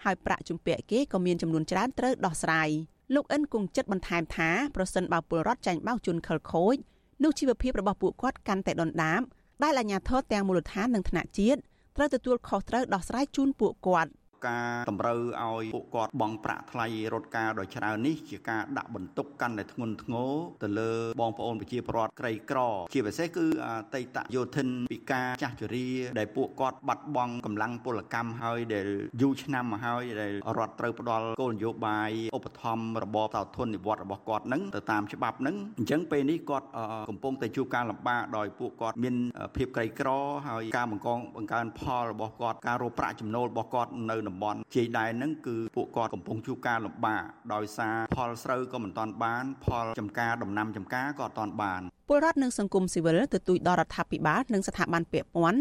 ហើយប្រាក់ជំពាក់គេក៏មានចំនួនច្រើនត្រូវដោះស្រាយលោកអិនគង់ចិត្តបន្ថែមថាប្រសិនបើពលរដ្ឋចាញ់បោកជនខិលខូចនោះជីវភាពរបស់ពួកគាត់កាន់តែដុនដាបដែលអាជ្ញាធរទាំងមូលដ្ឋាននិងថ្នាក់ជាតិត្រូវទទួលខុសត្រូវដោះស្រាយជូនពួកគាត់ ការតម្រូវឲ្យពួកគាត់បង់ប្រាក់ថ្លៃរត់ការដ៏ច្រើននេះជាការដាក់បន្ទុកកាន់តែធ្ងន់ធ្ងរទៅលើបងប្អូនប្រជាពលរដ្ឋក្រីក្រ ជាពិសេសគឺអតីតយោធិនពិការចាស់ជរាដែលពួកគាត់បាត់បង់កម្លាំងពលកម្មហើយដែលយូរឆ្នាំមកហើយដែលរដ្ឋត្រូវផ្ដល់គោលនយោបាយឧបត្ថម្ភរបបតោធននិវត្តរបស់គាត់នឹងទៅតាមច្បាប់នឹងអញ្ចឹងពេលនេះគាត់កំពុងតែជួបការលំបាកដោយពួកគាត់មានភាពក្រីក្រហើយការបង្កងបង្កើនផលរបស់គាត់ការរកប្រាក់ចំណូលរបស់គាត់នៅតំបន់ជាយដែនហ្នឹងគឺពួកគាត់កំពុងជួបការលំបាកដោយសារផលស្រូវក៏មិនទាន់បាន ផលចំការដំណាំចំការក៏អត់ទាន់បានពលរដ្ឋនិងសង្គមស៊ីវិលទទូចដល់រដ្ឋាភិបាលនិងស្ថាប័នពាក់ព័ន្ធ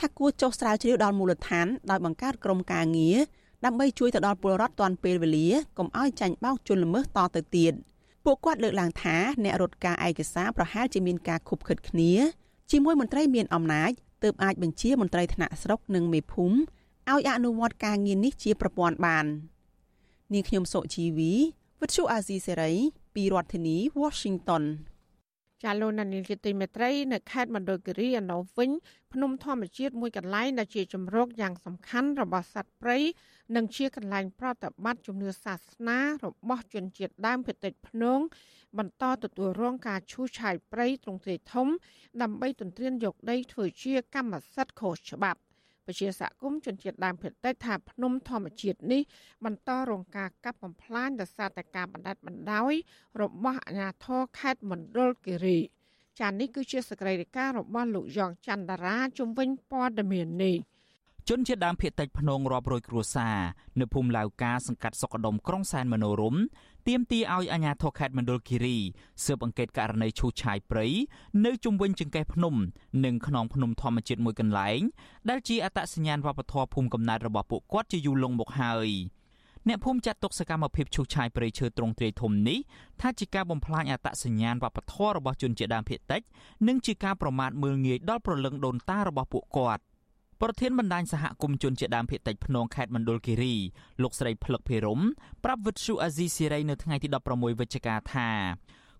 ថាគួរចុះស្រាវជ្រាវដល់មូលដ្ឋានដោយបង្កើតក្រុមការងារដើម្បីជួយទៅដល់ពលរដ្ឋទាន់ពេលវេលាកុំឲ្យចាញ់បោកជនល្មើសតទៅទៀតពួកគាត់លើកឡើងថាអ្នករត់ការឯកសារប្រហែលជាមានការខុបខិតគ្នាជាមួយមន្ត្រីមានអំណាចទើបអាចបញ្ជាមន្ត្រីថ្នាក់ស្រុកនិងមេភូមិ ឲ្យអនុវត្តការងារនេះជាប្រព័ន្ធបាន នាងខ្ញុំសុជីវីវិទ្យុអាស៊ីសេរីពីរដ្ឋធានី Washington ចាលោកនានីជាទីមេត្រីនៅខេត្តមណ្ឌលគិរីឯណោះវិញភ្នំធម្មជាតិមួយកន្លែងដែលជាជំរកយ៉ាងសំខាន់របស់សត្វព្រៃនិងជាកន្លែងប្រតិបត្តិជំនឿសាសនារបស់ជនជាតិដើមភាគតិចភ្នងបន្តទទួលរងការឈូសឆាយព្រៃទ្រង់ទ្រាយធំដើម្បីទន្ទ្រានយកដីធ្វើជាកម្មសិទ្ធិខុសច្បាប់ ពជាសហគមន៍ជនជាតិដើមភាគតិចថាភ្នំធម្មជាតិនេះបន្តរងការកាប់បំផ្លាញដោយសារតែការបណ្ដិតបណ្ដោយ របស់អាជ្ញាធរខេត្តមណ្ឌលគិរីចាននេះគឺជាសកម្មភាពរបស់លោកយ៉ងច័ន្ទតារាជំវិញព័ត៌មាននេះ ជនជាតិដើមភាគតិចភ្នងរាប់រយគ្រួសារនៅភូមិឡាវកាសង្កាត់សុកដុមក្រុងសែនមនោរមទាមទារឲ្យអាជ្ញាធរខេត្តមណ្ឌលគិរីស៊ើបអង្កេតករណីឈូសឆាយព្រៃនៅជុំវិញចង្កេះភ្នំនិងខ្នងភ្នំធម្មជាតិមួយកន្លែងដែលជាអត្តសញ្ញាណវប្បធម៌ភូមិកំណើតរបស់ពួកគាត់ជាយូរលង់មកហើយអ្នកភូមិចាត់ទុកសកម្មភាពឈូសឆាយព្រៃឈើទ្រង់ទ្រាយធំនេះថាជាការបំផ្លាញអត្តសញ្ញាណវប្បធម៌របស់ជនជាតិដើមភាគតិច និងជាការប្រមាថមើលងាយដល់ព្រលឹងដូនតារបស់ពួកគាត់ ប្រធានបណ្ដាញសហគមន៍ជនជាតិដើមភាគតិចភ្នងខេត្តមណ្ឌលគិរីលោកស្រីភ្លឹកភិរមប្រាប់វិទ្យុអាស៊ីសេរីនៅថ្ងៃទី16វិច្ឆិកាថា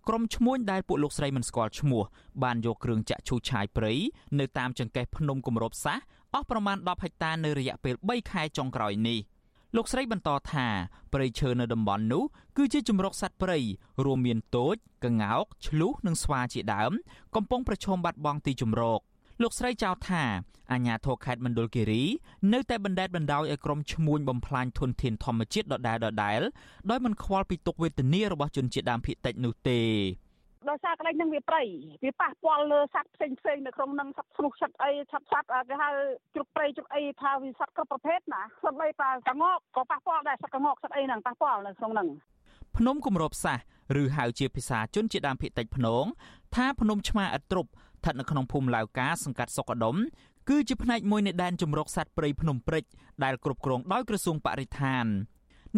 ក្រុមឈ្មួញដែលពួកលោកស្រីមិនស្គាល់ឈ្មោះបានយកគ្រឿងចាក់ឈូសឆាយព្រៃនៅតាមចង្កេះភ្នំគម្របសាសអស់ប្រមាណ10ហិកតានៅរយៈពេល3ខែចុងក្រោយនេះលោកស្រីបន្តថាព្រៃឈើនៅតំបន់នោះគឺជាជំរកសត្វព្រៃរួមមានទោចក្ងោកឆ្លុះនិងស្វាជាដើម កំពុងប្រឈមបាត់បង់ទីជម្រក លោកស្រីចោទថាអាញាធរខេត្តមណ្ឌលគិរីនៅតែបណ្ដេតបណ្ដោយឲ្យក្រុមឈ្មួញបំផ្លាញធនធានធម្មជាតិដដែលដដែលដោយមិនខ្វល់ពីទុកវេទនារបស់ជនជាតិដើមភាគតិចនោះទេដោយសារកន្លែងហ្នឹងវាព្រៃវាប៉ះពាល់លើសត្វផ្សេងផ្សេងនៅក្នុងហ្នឹងសត្វស្រុះសត្វអីសត្វសត្វគេហៅជ្រុកព្រៃជ្រុកអីថាវាសត្វគ្រប់ប្រភេទណាសត្វអីប៉ះកងកក៏ប៉ះពាល់ដែរសត្វកងកសត្វអីហ្នឹងប៉ះពាល់នៅក្នុងហ្នឹងភ្នំគម្របសាសឬហៅជាភាសាជនជាតិដើមភាគតិចភ្នងថាភ្នំឆ្មាឥតទ្រប់ ស្ថិតនៅក្នុងភូមិឡាវកាសង្កាត់សុកដុមគឺជាផ្នែកមួយនៃដែនជំរកសត្វព្រៃភ្នំព្រិចដែលគ្រប់គ្រងដោយក្រសួងបរិស្ថាន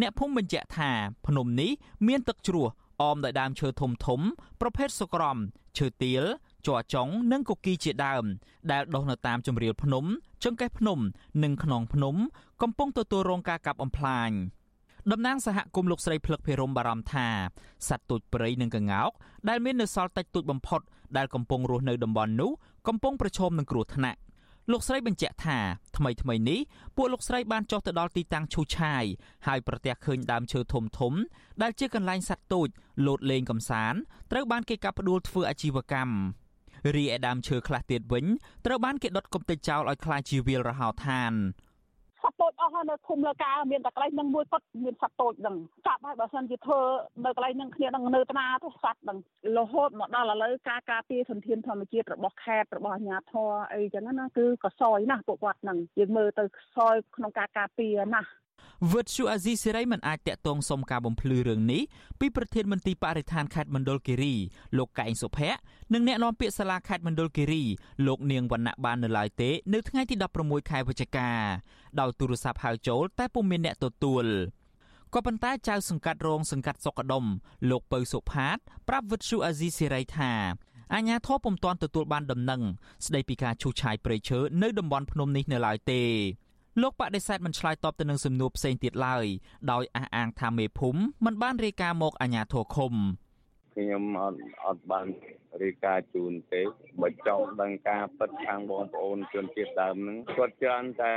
អ្នកភូមិបញ្ជាក់ថាភ្នំនេះមានទឹកជ្រោះអមដោយដើមឈើធំធំ ប្រភេទសុក្រំឈើទាលជ័រចុងនិងកុកីជាដើម ដែលដុះនៅតាមជំរាលភ្នំចង្កេះភ្នំ និងខ្នងភ្នំ កំពុងទទួលរងការកាប់បំផ្លាញតំណាងសហគមន៍លោកស្រីភ្លឹកភិរមបារម្ភថាសត្វទូចព្រៃនិងកង្កោកដែលមាននៅសល់តិចតួចបំផុត ដែលកំពុងរស់នៅតំបន់នោះកំពុងប្រឈមនឹងគ្រោះថ្នាក់លោកស្រីបញ្ជាក់ថាថ្មីថ្មីនេះពួកលោកស្រីបានចុះទៅដល់ទីតាំងឈូឆាយហើយប្រទះឃើញដើមឈើធំធំដែលជាកន្លែងសត្វតូចលោតលេងកំសាន្តត្រូវបានគេកាប់ផ្ដួលធ្វើអាជីវកម្មរីឯដើមឈើខ្លះទៀតវិញត្រូវបានគេដុតកំទេចចោលឲ្យคล้ายជាវាលរហោឋាន សត្វតូចអស់នៅឃុំលើការមានតែកន្លែងនឹងមួយគាត់មានសត្វតូចហ្នឹងកាប់ហើយបើសិនជាធ្វើនៅកន្លែងហ្នឹងគ្នានឹងនៅតាទៅសត្វហ្នឹងរហូតមកដល់ឥឡូវការការពារសន្តានធម្មជាតិរបស់ខេត្តរបស់អាជ្ញាធរអីចឹងណាគឺក៏សយណាស់ពួកគាត់ហ្នឹងយើងមើលទៅសយក្នុងការការពារណាស់ វិទ្យុអាស៊ីសេរីមិនអាចតាក់ទងសុំការបំភ្លឺរឿងនេះពីប្រធានមន្ត្រីបរិស្ថានខេត្តមណ្ឌលគិរីលោកកែងសុភ័ក្រនិងអ្នកនាំពាក្យសាលាខេត្តមណ្ឌលគិរីលោកនាងវណ្ណៈបាននៅឡើយទេនៅថ្ងៃទី16ខែវិច្ឆិកាដោយទូរស័ព្ទហៅចូលតែពុំមានអ្នកទទួលក៏ប៉ុន្តែចៅសង្កាត់រងសង្កាត់សុកដុមលោកពៅសុផាត ប្រាប់វិទ្យុអាស៊ីសេរីថាអាញាធរពុំទាន់ទទួលបានដំណឹងស្ដីពីការឈូសឆាយព្រៃឈើនៅតំបន់ភ្នំនេះនៅឡើយទេ លោកបដិសេធមិនឆ្លើយតបទៅនឹងសំណួរផ្សេងទៀតឡើយដោយអះអាងថាមេភូមិមិនបានរាយការណ៍មកអាជ្ញាធរឃុំខ្ញុំអត់អត់បានរាយការណ៍ជូនទេបើចង់ដឹងការពិតខាងបងប្អូនជនជាតិដើមហ្នឹងគាត់ច្រើនតែ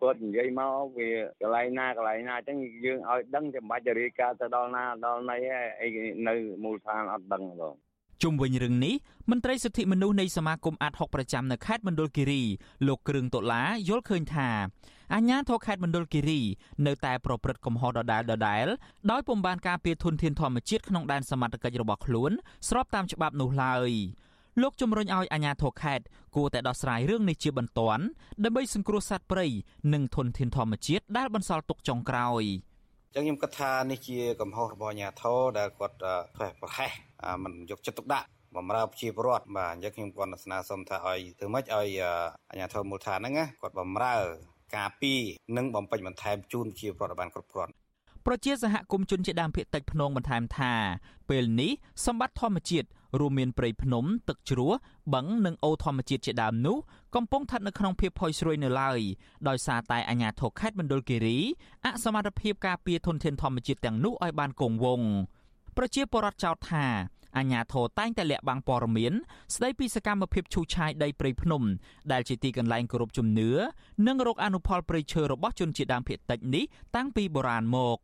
គាត់និយាយមកវាកន្លែងណាកន្លែងណាអញ្ចឹងយើងឲ្យដឹងតែមិនបាច់រាយការណ៍ទៅដល់ណាដល់ណីអីនៅមូលដ្ឋានអត់ដឹងបង ជុំវិញរឿងនេះមន្ត្រីសិទ្ធិមនុស្សនៃសមាគមអាត60ប្រចាំនៅខេត្តមណ្ឌលគិរីលោកគ្រឿងតុលាយល់ឃើញថាអាជ្ញាធរខេត្តមណ្ឌលគិរីនៅតែប្រព្រឹត្តកំហុសដដែលដដែលដោយពុំបានការពារធនធានធម្មជាតិក្នុងដែនសមត្ថកិច្ចរបស់ខ្លួនស្របតាមច្បាប់នោះឡើយលោកជំរុញឲ្យអាជ្ញាធរខេត្តគួរតែដោះស្រាយរឿងនេះជាបន្ទាន់ដើម្បីសង្គ្រោះសត្វព្រៃនិងធនធានធម្មជាតិដែលបន្សល់ទុកចុងក្រោយ ចឹងខ្ញុំគិតថានេះជាកំហុសរបស់អាជ្ញាធរដែលគាត់ប្រហែសប្រហែសមិនយកចិត្តទុកដាក់បំរើប្រជាពលរដ្ឋបាទអញ្ចឹងខ្ញុំគាត់ស្នើសុំថាឲ្យធ្វើម៉េចឲ្យអាជ្ញាធរមូលដ្ឋានហ្នឹងគាត់បំរើ ការពីនិងបំពេញបន្ថែមជូនជាប្រតិបត្តិគ្រប់គ្រាន់ប្រជាសហគមន៍ជនជាដើមភាគតិចភ្នងបន្ថែមថាពេលនេះសម្បត្តិធម្មជាតិ រួមមានព្រៃភ្នំ ទឹកជ្រោះបឹងនិងអូរធម្មជាតិជាដើមនោះកំពុងស្ថិតនៅក្នុងភាពផុយស្រួយនៅឡើយដោយសារតែអាជ្ញាធរខេត្តមណ្ឌលគិរីអសមត្ថភាពការពារធនធានធម្មជាតិទាំងនោះឲ្យបានគង់វង្សប្រជាពលរដ្ឋចោទថាអាញាធរតែងតែលាក់បាំងព័ត៌មានស្ដីពីសកម្មភាពឈូសឆាយដីព្រៃភ្នំ ដែលជាទីកន្លែងគោរពជំនឿនិងរកអនុផលព្រៃឈើរបស់ជនជាតិដើមភាគតិចនេះតាំងពីបុរាណមក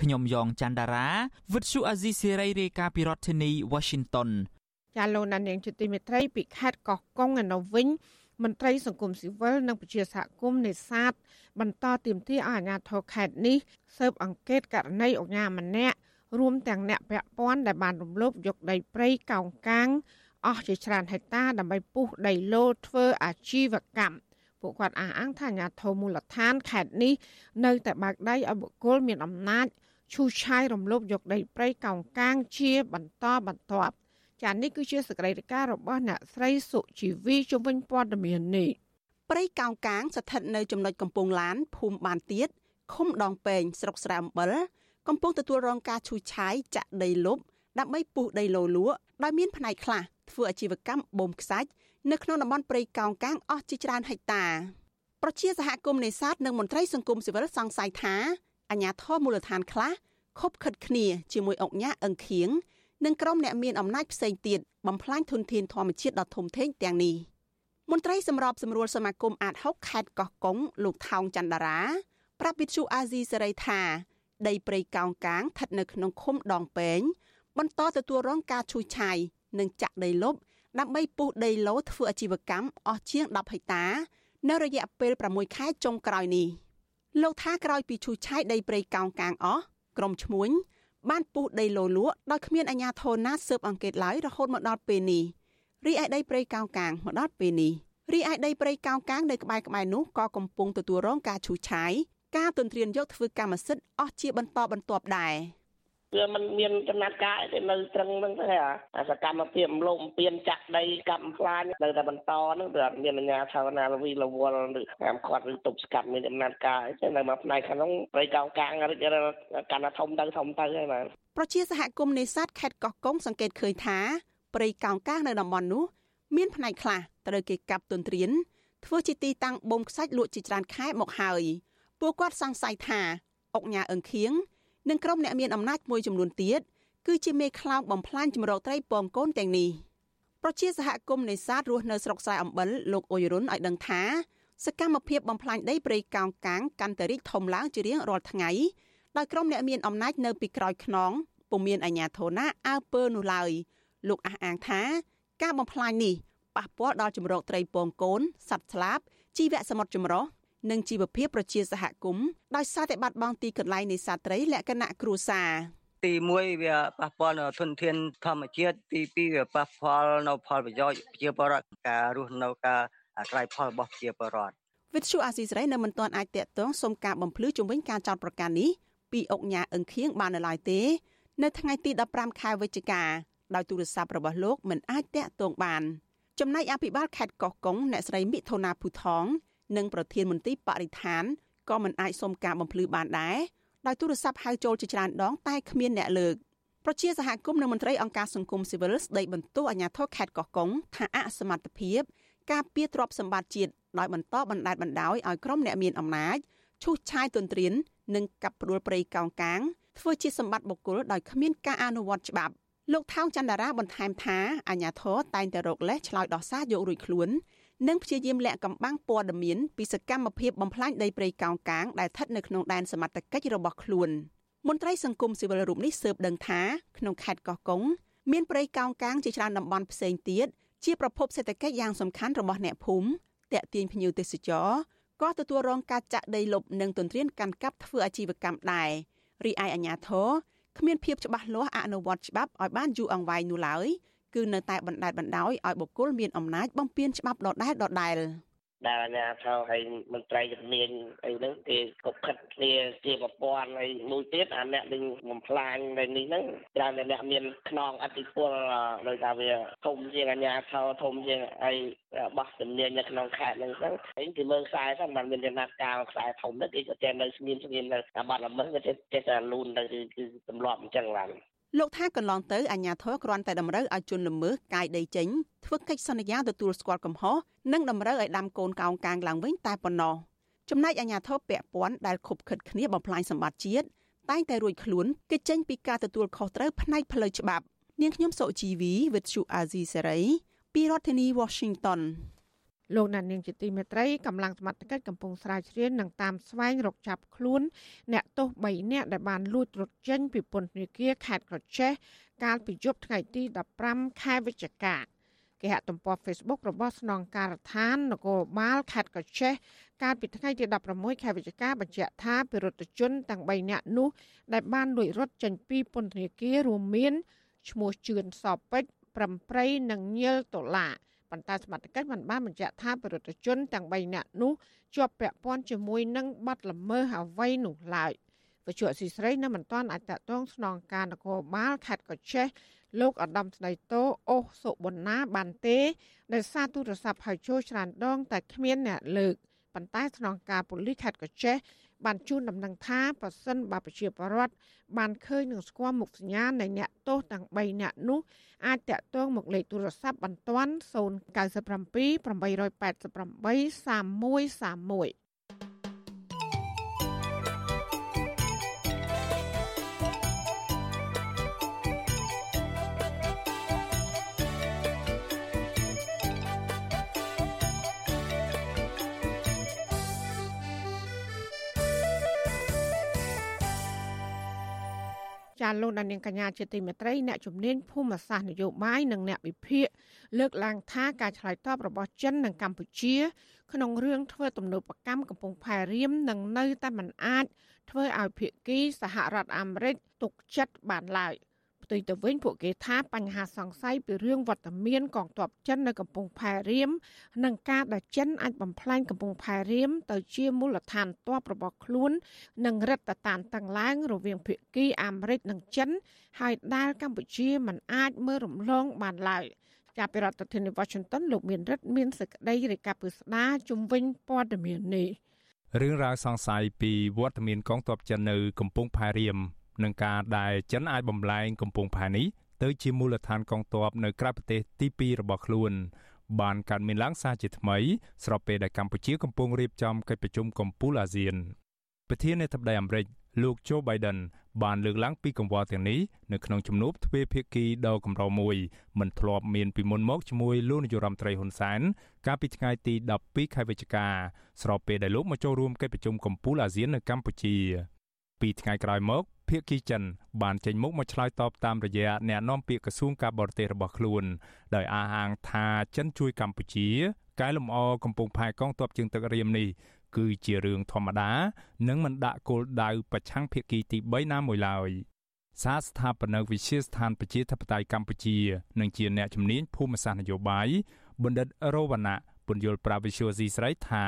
ខ្ញុំយ៉ងច័ន្ទដារាវិទ្យុអាស៊ីសេរីរាយការណ៍ពីរដ្ឋធានី Washington ចាលោកណានៀងជាទីមេត្រីពីខេត្តកោះកុងឯនៅវិញមន្ត្រីសង្គមស៊ីវិលនិងប្រជាសហគមន៍នេសាទបន្តទាមទារឲ្យអាជ្ញាធរខេត្តនេះស៊ើបអង្កេតករណីអញ្ញាម្នាក់រួមទាំងអ្នកពាក់ព័ន្ធដែលបានរំលោភយកដីព្រៃកោងកាងអស់ជាច្រើនហិកតាដើម្បីពុះដីឡូធ្វើអាជីវកម្មពួកគាត់អះអាងថាអាញាធមូលដ្ឋានខេត្តនេះនៅតែបើកដៃឲ្យបុគ្គលមានអំណាច ឈូសឆាយរំលោភយកដីព្រៃកោងកាងជាបន្តបន្ទាប់ចានេះគឺជាសកម្មភាពរបស់អ្នកស្រីសុជីវីជំនាញព័ត៌មាននេះព្រៃកោងកាងស្ថិតនៅចំណុចកំពង់ឡានភូមិបានទៀតឃុំដងពេងស្រុកស្រែអំបិលកំពុងទទួលរងការឈូសឆាយចាក់ដីលុបដើម្បីពុះដីឡូលក់ដោយមានផ្នែកខ្លះធ្វើអាជីវកម្មបូមខ្សាច់នៅក្នុងតំបន់ព្រៃកោងកាងអស់ជាច្រើនហិកតាប្រជាសហគមន៍នេសាទនិងមន្ត្រីសង្គមស៊ីវិលសង្ស័យថា អាញាធរមូលដ្ឋានខ្លះខົບខិតគ្នាជាមួយអង្គញាអឹងខៀងនិងក្រុមអ្នកមានអំណាចផ្សេងទៀតបំផ្លាញធនធានធម្មជាតិដ៏ធំធេងទាំងនេះមន្ត្រីសម្របសម្រួលសមាគមអាត6ខេត្តកោះកុងលោកថោងច័ន្ទរាប្រាប់វិទ្យុអាស៊ីសេរីថាដីព្រៃកោងកាងស្ថិតនៅក្នុងឃុំដងពេងបន្តទទួលរងការឈូសឆាយនិងចាក់ដីលុបដើម្បីពុះដីឡូធ្វើអាជីវកម្មអស់ជាង10ហិកតា នៅរយៈពេល6ខែចុងក្រោយនេះ លោកថាក្រោយពីឈូសឆាយដីព្រៃកោងកាងអស់ក្រុមឈ្មួញបានពុះដីឡូលក់ដោយគ្មានអាជ្ញាធរណាស៊ើបអង្កេតឡើយរហូតមកដល់ពេលនេះរីឯដីព្រៃកោងកាងមកដល់ពេលនេះរីឯដីព្រៃកោងកាងនៅក្បែរក្បែរនោះក៏កំពុងទទួលរងការឈូសឆាយការទន្ទ្រានយកធ្វើកម្មសិទ្ធិអស់ជាបន្តបន្ទាប់ដែរ វាมันមានចំណាត់ការអីនៅត្រឹងហ្នឹងទេអាសកម្មភាពលំពៀនចាក់ដីកម្មផ្លាញនៅតែបន្តហ្នឹងវាអត់មានអាជ្ញាធរណាលវីលវល់ឬហាមឃាត់ឬទប់ស្កាត់មានចំណាត់ការអីទេនៅមួយផ្នែកខាងហ្នឹងប្រៃកោងកាងរិចកាន់តែធំទៅធំទៅហើយបាទប្រជាសហគមន៍នេសាទខេត្តកោះកុងសង្កេតឃើញថាព្រៃកោងកាងនៅតំបន់នោះមានផ្នែកខ្លះត្រូវគេកាប់ទន្ទ្រានធ្វើជាទីតាំងបូមខ្សាច់លក់ជាច្រើនខែមកហើយពួកគាត់សង្ស័យថាអុកញ៉ាអឹងខៀង និងក្រុមអ្នកមានអំណាចមួយចំនួនទៀតគឺជាមេខ្លោងបំផ្លាញចម្រោកត្រីពងកូនទាំងនេះប្រជាសហគមន៍នេសាទរស់នៅស្រុកស្រែអំបិលលោកអ៊ុយរុនឲ្យដឹងថាសកម្មភាពបំផ្លាញដីព្រៃកោងកាងកាន់តែរីកធំឡើងជារៀងរាល់ថ្ងៃដោយក្រុមអ្នកមានអំណាចនៅពីក្រោយខ្នងពុំមានអាជ្ញាធរណាអើពើនោះឡើយលោកអះអាងថា ការបំផ្លាញនេះប៉ះពាល់ដល់ចម្រោកត្រីពងកូនសត្វស្លាបជីវៈសមុទ្រចម្រុះ និងជីវភាពប្រជាសហគមន៍ដោយសារតែបាត់បង់ទីកន្លែងនេសាទត្រីលក្ខណៈគ្រួសារទី1វាប៉ះពាល់នៅធនធានធម្មជាតិទី2វាប៉ះពាល់នៅផលប្រយោជន៍ប្រជាពលរដ្ឋការរស់នៅការអាស្រ័យផលរបស់ប្រជាពលរដ្ឋវិទ្យុអាស៊ីសេរីនៅមិនទាន់អាចតាក់ទងសុំការបំភ្លឺជំវិញការចោទប្រកាន់នេះពីអុកញ៉ាអឹងខៀងបាននៅឡើយទេ នៅថ្ងៃទី15ខែវិច្ឆិកាដោយទូរស័ព្ទរបស់លោកមិនអាចតាក់ទងបានចំណែកអភិបាលខេត្តកោះកុងអ្នកស្រីមិថុនាភូថង និងប្រធានមន្ត្រីបរិស្ថានក៏មិនអាចសុំការបំភ្លឺបានដែរដោយទូរស័ព្ទហៅចូលជាច្រើនដងតែគ្មានអ្នកលើកប្រជាសហគមន៍និងមន្ត្រីអង្គការសង្គមស៊ីវិលស្ដីបន្ទោសអាជ្ញាធរខេត្តកោះកុងថាអសមត្ថភាពការពៀទ្របសម្បត្តិជាតិដោយបន្តបណ្តែតបណ្តោយឲ្យក្រុមអ្នកមានអំណាចឈូសឆាយទន្ទ្រាននិងកាប់ផ្ដួលព្រៃកោងកាងធ្វើជាសម្បត្តិបុគ្គលដោយគ្មានការអនុវត្តច្បាប់លោកថោងចន្ទរាបន្ថែមថាអាញាធរតែងតែរកលេសឆ្លើយដោះសារយករួចខ្លួន និងព្យាយាមលាក់កំបាំងព័ត៌មានពីសកម្មភាពបំផ្លាញដីព្រៃកោងកាងដែលស្ថិតនៅក្នុងដែនសមត្ថកិច្ចរបស់ខ្លួនមន្ត្រីសង្គមស៊ីវិលរូបនេះស៊ើបដឹងថាក្នុងខេត្តកោះកុងមានព្រៃកោងកាងជាច្រើនតំបន់ផ្សេងទៀតជាប្រភពសេដ្ឋកិច្ចយ៉ាងសំខាន់របស់អ្នកភូមិតាក់ទាញភ្ញៀវទេសចរក៏ទទួលរងការចាក់ដីលុបនិងទន្ទ្រានកាន់កាប់ធ្វើអាជីវកម្មដែររីឯអាជ្ញាធរគ្មានភាពច្បាស់លាស់អនុវត្តច្បាប់ឲ្យបានយូរអង្វែងនោះឡើយ គឺនៅតែបណ្តែតបណ្តោយឲ្យបុគ្គលមានអំណាចបំពានច្បាប់ដដែលដដែលដែលអាញាធរហើយមន្ត្រីជំនាញអីហ្នឹងគេកុកខិតគ្នាជាប្រព័ន្ធហើយមួយទៀតអាអ្នកនឹងបំផ្លាញនៅនេះហ្នឹងច្រើនតែអ្នកមានខ្នងអធិពលដោយថាវាធំជាងអាញាធរធំជាងអីបោះជំនាញនៅក្នុងខេត្តហ្នឹងទៅហើយគេមើលខ្សែទៅมันមានចំណាត់ការខ្សែធំទៅគេក៏ចេះនៅស្ងៀមស្ងៀមនៅអាបាត់ល្មើសក៏ចេះចេះតែលូនទៅគឺទម្លាប់អញ្ចឹងឡើង លោកថាកន្លងទៅអាជ្ញាធរគ្រាន់តែតម្រូវឲ្យជនល្មើសកាយដីចេញធ្វើកិច្ចសន្យាទទួលស្គាល់កំហុសនិងតម្រូវឲ្យដាំកូនកោងកាងឡើងវិញតែប៉ុណ្ណោះចំណែកអាជ្ញាធរពាក់ព័ន្ធដែលខុបខិតគ្នាបំផ្លាញសម្បត្តិជាតិតែងតែរួចខ្លួនគេចេញពីការទទួលខុសត្រូវផ្នែកផ្លូវច្បាប់ នាងខ្ញុំសុជីវី with Chu Azizi Serai ពីរដ្ឋធានី Washington លោកណានៀងជាទីមេត្រីកម្លាំងសមត្ថកិច្ចកំពុងស្រាវជ្រាវនិងតាមស្វែងរកចាប់ខ្លួន អ្នកទោស3នាក់ដែលបានលួចរត់ចេញពីពន្ធនាគារខេត្តក្រចេះកាលពីយប់ថ្ងៃទី15ខែវិច្ឆិកាគេហទំព័រ Facebook របស់ស្នងការដ្ឋាននគរបាលខេត្តកោះចេះកាលពីថ្ងៃទី16ខែវិច្ឆិកាបញ្ជាក់ថាពិរុទ្ធជនទាំង3នាក់នោះដែលបានលួចរត់ចេញពីពន្ធនាគាររួមមានឈ្មោះជឿនសពេជ្រប្រំប្រៃនិងញិលដុល្លារ ប៉ុន្តែសមត្ថកិច្ចមិនបានបញ្ជាក់ថាបរិទ្ធជនទាំង3នាក់នោះជាប់ពាក់ព័ន្ធជាមួយនឹងបទល្មើសអ្វីនោះឡើយវិជ្ជាស៊ីស្រីនៅមិនទាន់អាចតតងស្នងការនគរបាលខេត្តកោះចេះលោកអដាមស្ដីតោអូសុប៊ុនណាបានទេដោយសារទូរស័ព្ទហៅចូលច្រើនដងតែគ្មានអ្នកលើកប៉ុន្តែស្នងការប៉ូលីសខេត្តកោះចេះ បានជូនដំណឹងថាប្រសិនបើប្រជាពលរដ្ឋបានឃើញនឹងស្គាល់មុខសញ្ញានៃអ្នកទោសទាំង3នាក់នោះអាចតាក់ទងមកលេខទូរស័ព្ទបន្ទាន់097 888 3131 ចាលោកដានៀងកញ្ញាជាទីមេត្រីអ្នកជំនាញភូមិសាស្ត្រនយោបាយនិងអ្នកវិភាគលើកឡើងថាការឆ្លើយតបរបស់ចិននិងកម្ពុជា ក្នុងរឿងធ្វើទំនើបកម្មកំពង់ផែរៀមនឹងនៅតែមិនអាចធ្វើឲ្យភាគីសហរដ្ឋអាមេរិកទុកចិត្តបានឡើយ។ ផ្ទុយទៅវិញពួកគេថាបញ្ហាសង្ស័យពីរឿងវត្តមានកងទ័ពចិននៅកំពង់ផែរៀមនិងការដែលចិនអាចបំផ្លាញកំពង់ផែរៀមទៅជាមូលដ្ឋានទ័ពរបស់ខ្លួន និងរដ្ឋតានតឹងឡើងរវាងភាគីអាមេរិកនិងចិន ហើយដែលកម្ពុជាមិនអាចមើលរំលងបានឡើយចាប់ពីរដ្ឋធានី Washington លោកមានរិទ្ធមានសេចក្តីរាយការណ៍ពីស្ដារជំវិញព័ត៌មាននេះរឿងរ៉ាវសង្ស័យពីវត្តមានកងទ័ពចិននៅកំពង់ផែរៀម នឹងការដែលចិនអាចបំលែងកំពង់ផែនេះទៅជាមូលដ្ឋានកងទ័ពនៅក្រៅប្រទេសទី2របស់ខ្លួន បានកើតមានឡើងសារជាថ្មីស្របពេលដែលកម្ពុជាកំពុងរៀបចំកិច្ចប្រជុំកំពូលអាស៊ានប្រធានាធិបតីអាមេរិកលោក Joe Biden បានលើកឡើងពីកង្វល់ទាំងនេះនៅក្នុងជំនួបទ្វេភាគីដ៏កម្រមួយមិនធ្លាប់មានពីមុនមកជាមួយលោកនាយរដ្ឋមន្ត្រីហ៊ុនសែនកាលពីថ្ងៃទី12ខែវិច្ឆិកាស្របពេលដែលលោកមកចូលរួមកិច្ចប្រជុំកំពូលអាស៊ាននៅកម្ពុជាពីថ្ងៃក្រោយមក ភាគីចិនបានចេញមុខមកឆ្លើយតបតាមរយៈអ្នកនាំពាក្យក្រសួងការបរទេសរបស់ខ្លួន ដោយអះអាងថាចិនជួយកម្ពុជាកែលម្អកំពង់ផែកងទ័ពជើងទឹករៀមនេះគឺជារឿងធម្មតានិងមិនដាក់គោលដៅប្រឆាំងភាគីទី3ណាមួយឡើយសាស្ថាបនិកវិទ្យាស្ថានប្រជាធិបតេយ្យកម្ពុជា និងជាអ្នកជំនាញភូមិសាស្ត្រនយោបាយបណ្ឌិតរវណ្ណៈ ពន្យល់ប្រាវិសុយស៊ីស្រីថា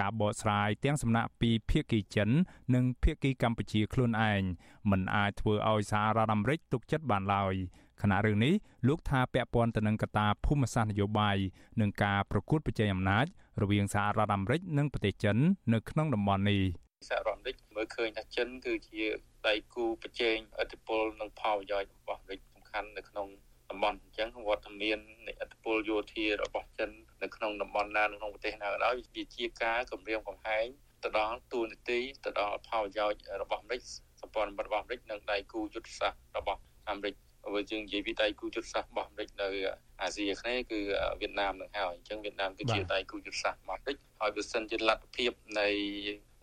ការបកស្រាយទាំងសំណាក់ពីភាគីចិន និងភាគីកម្ពុជាខ្លួនឯងមិនអាចធ្វើឲ្យសហរដ្ឋអាមេរិកទុកចិត្តបានឡើយខណៈរឿងនេះលោកថាពាក់ព័ន្ធទៅនឹងកត្តាភូមិសាស្ត្រនយោបាយនិងការប្រកួតប្រជែងអំណាចរវាងសហរដ្ឋអាមេរិកនិងប្រទេសចិន នៅក្នុងតំបន់នេះសហរដ្ឋអាមេរិកមើលឃើញថាចិនគឺជាដៃគូប្រជែងឥទ្ធិពលនិងផលប្រយោជន៍របស់អាមេរិកសំខាន់នៅក្នុងតំបន់អញ្ចឹងវត្តមាននៃឥទ្ធិពលយោធារបស់ចិន នៅក្នុងតំបន់ណាក្នុងប្រទេសណាក៏ដោយវាជាការគម្រាមកំហែងទៅដល់ទូនាទីទៅដល់ផលប្រយោជន៍របស់អាមេរិកសម្ព័ន្ធមិត្តរបស់អាមេរិកនិងដៃគូយុទ្ធសាស្ត្ររបស់អាមេរិកបើយើងនិយាយពីដៃគូយុទ្ធសាស្ត្ររបស់អាមេរិកនៅអាស៊ីអាគ្នេយ៍គឺវៀតណាមនឹងហើយអញ្ចឹងវៀតណាមគឺជាដៃគូយុទ្ធសាស្ត្ររបស់អាមេរិកហើយបើសិនជាលទ្ធភាពនៃ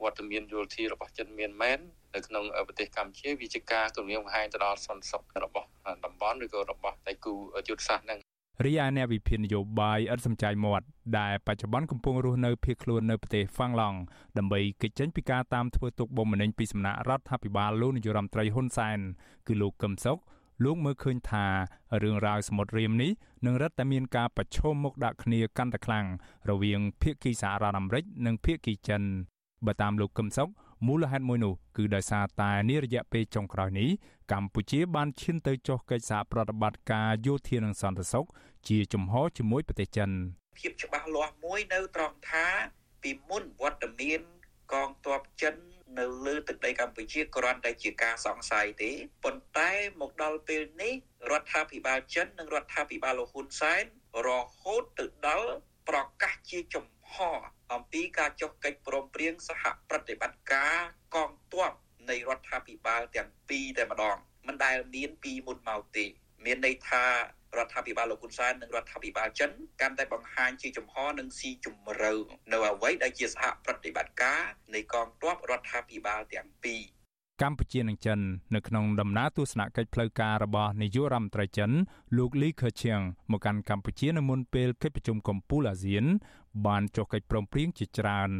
វត្តមានយោធារបស់ចិនមានមែននៅក្នុងប្រទេសកម្ពុជាវាជាការគម្រាមកំហែងទៅដល់សន្តិសុខរបស់តំបន់ឬក៏របស់ដៃគូយុទ្ធសាស្ត្រនឹង រីឯអ្នកវិភាគនយោបាយឥតសំចៃមាត់ដែលបច្ចុប្បន្នកំពុងរស់នៅភៀសខ្លួននៅប្រទេសហ្វាំងឡង់ដើម្បីគេចចេញពីការតាមធ្វើទុកបុកម្នេញពីសំណាក់រដ្ឋាភិបាលលោកនាយរដ្ឋមន្ត្រីហ៊ុនសែនគឺលោកកឹមសុខលោកមើលឃើញថារឿងរ៉ាវសមុទ្ររៀមនេះនឹងរឹតតែមានការប្រឈមមុខដាក់គ្នាកាន់តែខ្លាំងរវាងភៀកគីសហរដ្ឋអាមេរិកនិងភៀកគីចិនបើតាមលោកកឹមសុខមូលហេតុមួយនោះគឺដោយសារតែនារយៈពេលចុងក្រោយនេះកម្ពុជាបានឈានទៅចុះកិច្ចសហប្រតិបត្តិការយោធានិងសន្តិសុខ ជាជំហរជាមួយប្រទេសចិនភាពច្បាស់លាស់មួយនៅត្រង់ថា ពីមុនវត្តមានកងទ័ពចិននៅលើទឹកដីកម្ពុជាគ្រាន់តែជាការសង្ស័យទេប៉ុន្តែមកដល់ពេលនេះរដ្ឋាភិបាលចិននិងរដ្ឋាភិបាលលោកហ៊ុនសែនរហូតទៅដល់ប្រកាសជាចំហអំពីការចុះកិច្ចព្រមព្រៀងសហប្រតិបត្តិការកងទ័ពនៃរដ្ឋាភិបាលទាំងពីរតែម្ដងមិនដែលមានពីមុនមកទេមានន័យថា រដ្ឋាភិបាលលោកហ៊ុនសែននិងរដ្ឋាភិបាលចិនកាន់តែបង្ហាញជាចំហនិងស៊ីជម្រៅនៅអ្វីដែលជាសហប្រតិបត្តិការនៃកងទ័ពរដ្ឋាភិបាលទាំងពីរកម្ពុជានិងចិននៅក្នុងដំណើរទស្សនកិច្ចផ្លូវការរបស់នាយករដ្ឋមន្ត្រីចិនលោកលីខឺឈៀងមកកាន់កម្ពុជានៅមុនពេលកិច្ចប្រជុំកំពូលអាស៊ានបានចុះកិច្ចព្រមព្រៀងជាច្រើន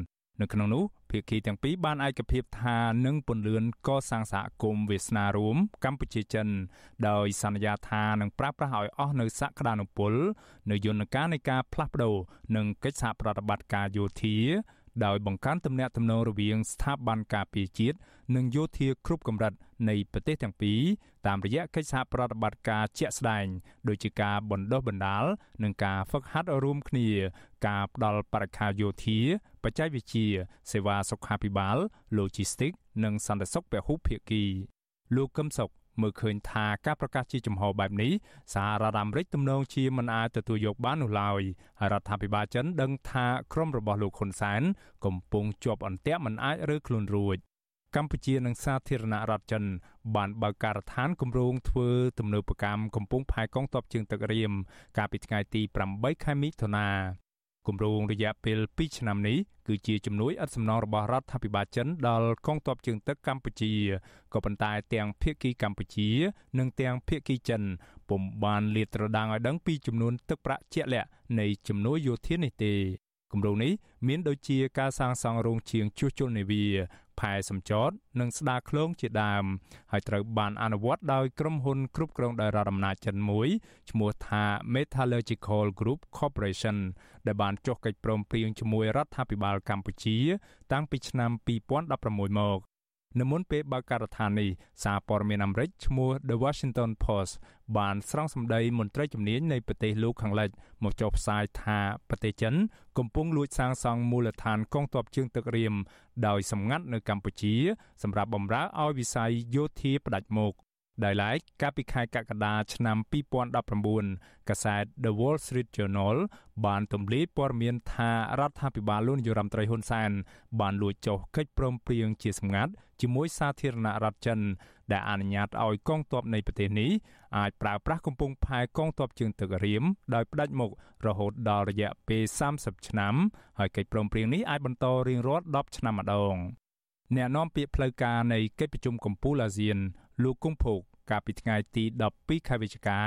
នៅក្នុងនោះភាគីទាំងពីរបានឯកភាពថានឹងពន្លឿនកសាងសហគមន៍វាសនារួមកម្ពុជាចិន ដោយសន្យាថានឹងប្រើប្រាស់ឲ្យអស់នៅសក្តានុពល នៅយន្តការនៃការផ្លាស់ប្ដូរនិងកិច្ចសហប្រតិបត្តិការយោធា ដោយបង្កើនទំនាក់ទំនងរវាងស្ថាប័នការពារជាតិនិងយោធាគ្រប់កម្រិតនៃប្រទេសទាំងពីរតាមរយៈកិច្ចសហប្រតិបត្តិការជាក់ស្ដែងដូចជាការបណ្ដុះបណ្ដាលនិងការហ្វឹកហាត់រួមគ្នា ការផ្ដល់បរិក្ខារយោធា បច្ចេកវិទ្យាសេវាសុខាភិបាល Logistics និងសន្តិសុខពហុភាគីលោកកឹមសុខ មើលឃើញថាការប្រកាសជាចំហបែបនេះសហរដ្ឋអាមេរិកទំនងជាមិនអាចទទួលយកបាននោះឡើយហើយរដ្ឋាភិបាលចិនដឹងថាក្រុមរបស់លោកហ៊ុនសែនកំពុងជាប់អន្ទាក់មិនអាចរើខ្លួនរួចកម្ពុជានិងសាធារណរដ្ឋចិន បានបើកការដ្ឋានគម្រោងធ្វើទំនើបកម្មកំពង់ផែកងទ័ពជើងទឹករៀមកាលពីថ្ងៃទី8ខែមិថុនា គម្រោងរយៈពេល2ឆ្នាំនេះគឺជាជំនួយឥតសំណងរបស់រដ្ឋាភិបាលចិនដល់កងទ័ពជើងទឹកកម្ពុជាក៏ប៉ុន្តែទាំងភៀកគីកម្ពុជា និងទាំងភៀកគីចិនពុំបានលាតត្រដាងឲ្យដឹងពីចំនួនទឹកប្រាក់ជាក់លាក់នៃជំនួយយោធានេះទេគម្រោងនេះមានដូចជាការសាងសង់រោងជាងជួសជុលនាវា ផែសម្ចតនិងស្ដារឃ្លោងជាដើមហើយត្រូវបានអនុវត្តដោយក្រុមហ៊ុនគ្រប់គ្រងដោយរដ្ឋអំណាចចិនមួយឈ្មោះថា Metallurgical Group Corporation ដែលបានចុះកិច្ចព្រមព្រៀងជាមួយរដ្ឋាភិបាលកម្ពុជា តាំងពីឆ្នាំ2016មក នៅមុនពេលបើកការដ្ឋាននេះសារព័ត៌មានអាមេរិកឈ្មោះ The Washington Post បានស្រង់សម្ដីមន្ត្រីជំនាញនៃប្រទេសលោកខាងលិចមកចុះផ្សាយថាប្រទេសចិន កំពុងលួចសាងសង់មូលដ្ឋានកងទ័ពជើងទឹករៀមដោយសម្ងាត់នៅកម្ពុជា សម្រាប់បម្រើឲ្យវិស័យយោធាផ្ដាច់មុខ ដោយឡែកកាលពីខែកក្កដាឆ្នាំ2019កាសែត The Wall Street Journal បានទម្លាយព័ត៌មានថារដ្ឋាភិបាលលោកនាយរដ្ឋមន្ត្រីហ៊ុនសែនបានលួចចុះកិច្ចព្រមព្រៀងជាសម្ងាត់ជាមួយសាធារណរដ្ឋចិន ដែលអនុញ្ញាតឲ្យកងទ័ពនៃប្រទេសនេះអាចប្រើប្រាស់កំពង់ផែកងទ័ពជើងទឹករៀមដោយផ្ដាច់មុខរហូតដល់រយៈពេល30ឆ្នាំហើយកិច្ចព្រមព្រៀងនេះអាចបន្តរៀងរាល់10ឆ្នាំម្ដងអ្នកនាំពាក្យផ្លូវការនៃកិច្ចប្រជុំកំពូលអាស៊ាន លោកគង់ភោគកាលពីថ្ងៃទី12ខែវិច្ឆិកា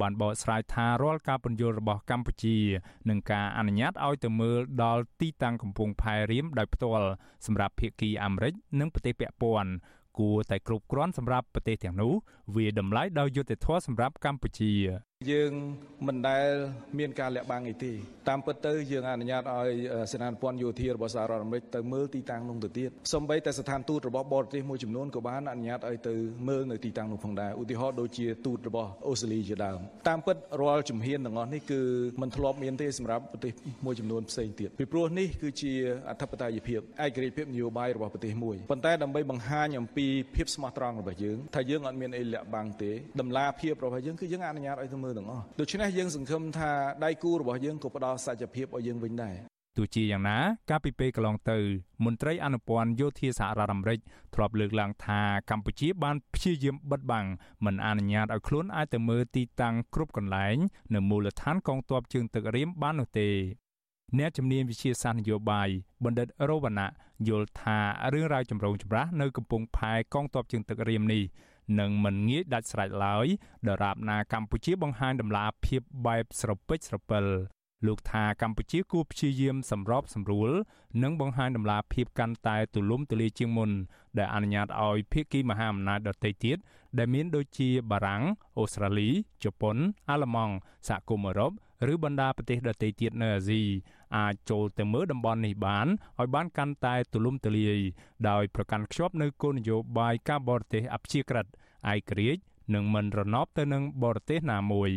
បានបកស្រាយថារាល់ការពន្យល់របស់កម្ពុជានឹងការអនុញ្ញាតឲ្យទៅមើលដល់ទីតាំងកំពង់ផែរៀមដោយផ្ទាល់សម្រាប់ភៀកគីអាមេរិកនិងប្រទេសពាក់ព័ន្ធគួរតែគ្រប់គ្រាន់សម្រាប់ប្រទេសទាំងនោះវាតម្លៃដោយយុត្តិធម៌សម្រាប់កម្ពុជា យើងមិនដែលមានការលាក់បាំងអីទេតាមពិតទៅយើងអនុញ្ញាតឲ្យសេនាធិព័ន្ធយោធារបស់សហរដ្ឋអាមេរិកទៅមើលទីតាំងនោះទៅទៀតសូម្បីតែស្ថានទូតរបស់បរទេសមួយចំនួនក៏បានអនុញ្ញាតឲ្យទៅមើលនៅទីតាំងនោះផងដែរឧទាហរណ៍ដូចជាទូតរបស់អូស្ត្រាលីជាដើមតាមពិតរាល់ជំហានទាំងអស់នេះគឺមិនធ្លាប់មានទេសម្រាប់ប្រទេសមួយចំនួនផ្សេងទៀតពីព្រោះនេះគឺជាអធិបតេយ្យភាពឯករាជ្យភាពនយោបាយរបស់ប្រទេសមួយប៉ុន្តែដើម្បីបង្ហាញអំពីភាពស្មោះត្រង់របស់យើងថាយើងអត់មានអីលាក់បាំងទេតម្លាភាពរបស់យើងគឺយើងអនុញ្ញាតឲ្យទៅមើលមើលទាំងអស់ដូច្នេះយើងសង្ឃឹមថាដៃគូរបស់យើងក៏ផ្ដល់សច្ចភាពឲ្យយើងវិញដែរទោះជាយ៉ាងណាកាលពីពេលកន្លងទៅ មន្ត្រីអនុព័ន្ធយោធាសហរដ្ឋអាមេរិកធ្លាប់លើកឡើងថាកម្ពុជាបានព្យាយាមបិទបាំងមិនអនុញ្ញាតឲ្យខ្លួនអាចទៅមើលទីតាំងគ្រប់កន្លែងនៅមូលដ្ឋានកងទ័ពជើងទឹករៀមបាននោះទេអ្នកជំនាញវិជាសាស្ត្រនយោបាយបណ្ឌិតរវណ្ណៈយល់ថារឿងរ៉ាវចម្រូងចម្រាសនៅកំពង់ផែកងទ័ពជើងទឹករៀមនេះ នឹងមិនងាយដាច់ស្រេចឡើយដរាបណាកម្ពុជាបង្ហាញដំណាភាពបែបស្រពេចស្រពិល លោកថាកម្ពុជាគួរព្យាយាមសម្របសម្រួល និងបង្ហាញដំណាភាពកាន់តែទូលំទូលាយជាងមុន ដែលអនុញ្ញាតឲ្យភាគីមហាអំណាចដទៃទៀតដែលមានដូចជាបារាំងអូស្ត្រាលីជប៉ុនអាល្លឺម៉ង់សហគមន៍អឺរ៉ុបឬបណ្ដាប្រទេសដទៃទៀតនៅអាស៊ីអាចចូលទៅមើលតំបន់នេះបានឲ្យបានកាន់តែទូលំទូលាយដោយប្រកាន់ខ្ជាប់នៅគោលនយោបាយការបរទេសអព្យាក្រឹតឯករាជ្យនិងមិនរណបទៅនឹងបរទេសណាមួយ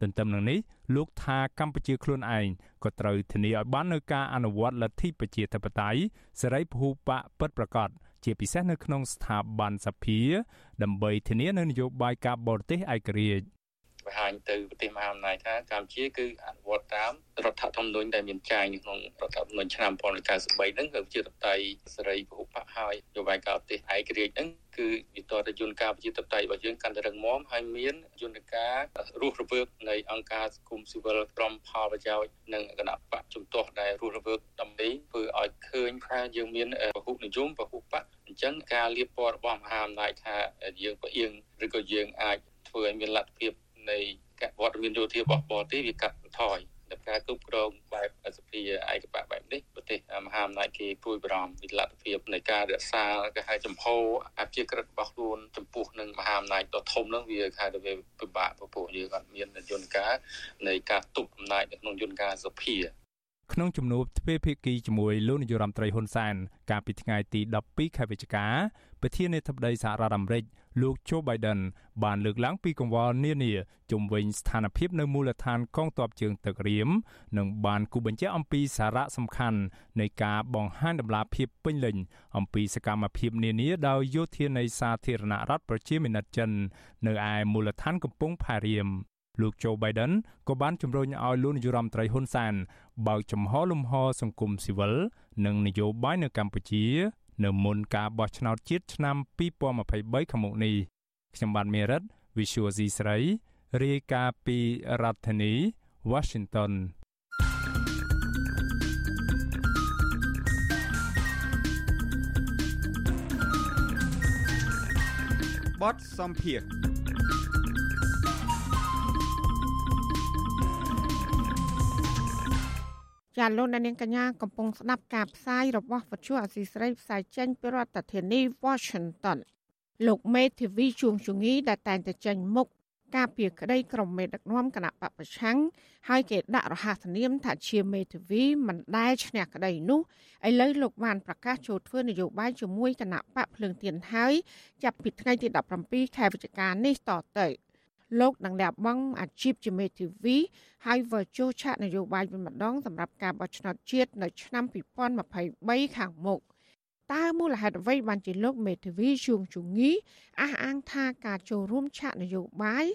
ទន្ទឹមនឹងនេះលោកថាកម្ពុជាខ្លួនឯងក៏ត្រូវធានាឲ្យបាននូវការអនុវត្តលទ្ធិប្រជាធិបតេយ្យសេរីពហុបកពិតប្រាកដជាពិសេសនៅក្នុងស្ថាប័នសភាដើម្បីធានានូវនយោបាយការបរទេសឯករាជ្យ បង្ហាញទៅប្រទេសមហាអំណាចថាកម្ពុជាគឺអនុវត្តតាមរដ្ឋធម្មនុញ្ញដែលមានចែងនៅក្នុងរដ្ឋធម្មនុញ្ញឆ្នាំ1993ហ្នឹងគឺជាតៃសេរីពហុបកហើយនយោបាយការបរទេសឯករាជ្យហ្នឹងគឺវិតរយន្តការប្រជាធិបតេយ្យរបស់យើងកាន់តែរឹងមាំហើយមានយន្តការរស់រវើកនៃអង្គការសង្គមស៊ីវិលក្រមផលប្រយោជន៍និងគណៈបកជំទាស់ដែលរស់រវើកដើម្បីធ្វើឲ្យឃើញថាយើងមានពហុនិយមពហុបកអញ្ចឹងការលៀបពណ៌របស់មហាអំណាចថាយើងផ្អៀងឬក៏យើងអាចធ្វើឲ្យមានលទ្ធភាព នៃកវត្តមានយោធារបស់បរទេសវាកាត់បន្ថយដល់ការគ្រប់គ្រងបែបសភាឯកបៈបែបនេះប្រទេសមហាអំណាចគេគួយបារម្ភពីលទ្ធភាពនៃការរក្សាគេហៅចំហអភិក្រិតរបស់ខ្លួនចំពោះនឹងមហាអំណាចដ៏ធំនឹងវាខែទៅវាពិបាកព្រោះយើងអត់មានយន្តការនៃការទប់អំណាចនៅក្នុងយន្តការសភាក្នុងជំនួបទ្វេភាគីជាមួយលោកនាយរដ្ឋមន្ត្រីហ៊ុនសែនកាលពីថ្ងៃទី12ខែវិច្ឆិកាប្រធានាធិបតីសហរដ្ឋអាមេរិក លោក Joe Biden បានលើកឡើងពីកង្វល់នានាជំវិញស្ថានភាពនៅមូលដ្ឋានកងទ័ពជើងទឹករៀមនិងបានគូបញ្ជាក់អំពីសារៈសំខាន់នៃការបង្ហាញដំណាភាពពេញលេញអំពីសកម្មភាពនានាដោយយោធានៃសាធារណរដ្ឋប្រជាមានិតចិន នៅឯមូលដ្ឋានកំពង់ផែរៀមលោក Joe Biden ក៏បានជំរុញឲ្យលោកនាយរដ្ឋមន្ត្រីហ៊ុនសែនបើកចំហលំហសង្គមស៊ីវិលនិងនយោបាយនៅកម្ពុជា នៅមុនការបោះឆ្នោតជាតិឆ្នាំ2023ខាងមុខនេះខ្ញុំបាទមេរិត Visual C ស្រីរាយការណ៍ពីរដ្ឋធានី Washington បទសំភារ ចាលោកនាងកញ្ញាកំពុងស្ដាប់ការផ្សាយរបស់វិទ្យុអសីស្រីផ្សាយចេញពីរដ្ឋធានី Washington លោកមេធាវីជួងជងីដែលតែងតែចេញមុខការពីក្តីក្រុមមេដឹកនាំគណៈបពប្រឆាំងហើយគេដាក់រហ័សនាមថាជាមេធាវីមិនដែលឈ្នះក្តីនោះឥឡូវលោកបានប្រកាសចូលធ្វើនយោបាយជាមួយគណៈបកភ្លើងទៀនហើយចាប់ពីថ្ងៃទី17ខែវិច្ឆិកានេះតទៅ លោកនឹងលះបង់អាជីពជាមេធាវីហើយវិលចូលឆាកនយោបាយវិញម្ដងសម្រាប់ការបោះឆ្នោតជាតិនៅឆ្នាំ2023ខាងមុខតើមូលហេតុអ្វីបានជាលោកមេធាវីជួងជងីអះអាងថាការចូលរួមឆាកនយោបាយ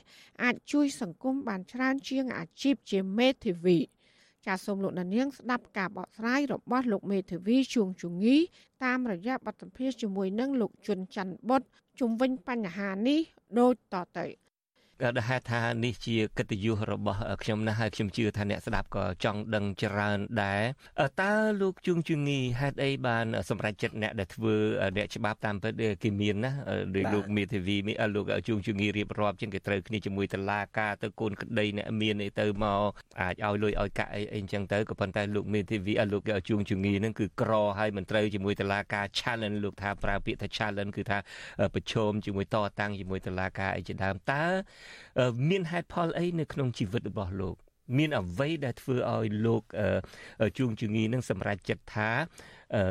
អាចជួយសង្គមបានច្រើនជាងអាជីពជាមេធាវីចាសសូមលោកនាងស្ដាប់ការបកស្រាយរបស់លោកមេធាវីជួងជងីតាមរយៈបទសម្ភាសជាមួយនឹងលោកជុនច័ន្ទបុតជំវិញបញ្ហានេះដូចតទៅ ដែលហេតុថានេះជាកិត្តិយសរបស់ខ្ញុំណាស់ហើយខ្ញុំជឿថាអ្នកស្ដាប់ក៏ចង់ដឹងច្រើនដែរតើលោកជួងជងីហេតុអីបានសម្រេចចិត្តអ្នកដែលធ្វើអ្នកច្បាប់តាមពិតគេមានណាដោយលោកមេធាវីលោកជួងជងីរៀបរាប់ជាងគេត្រូវគ្នាជាមួយតឡាការទៅកូនក្តីអ្នកមានអីទៅមកអាចឲ្យលុយឲ្យកាក់អីអីចឹងទៅក៏ប៉ុន្តែលោកមេធាវីលោកជួងជងីហ្នឹងគឺក្រហើយមិនត្រូវជាមួយតឡាការ challenge លោកថាប្រើពាក្យថា challenge គឺថាប្រឈមជាមួយតតាំងជាមួយតឡាការអីជាដើមតើមានហេតុផលអីនៅក្នុងជីវិតរបស់លោកមានអ្វីដែលធ្វើឲ្យលោកជួងជងីនឹងសម្រេចចិត្តថា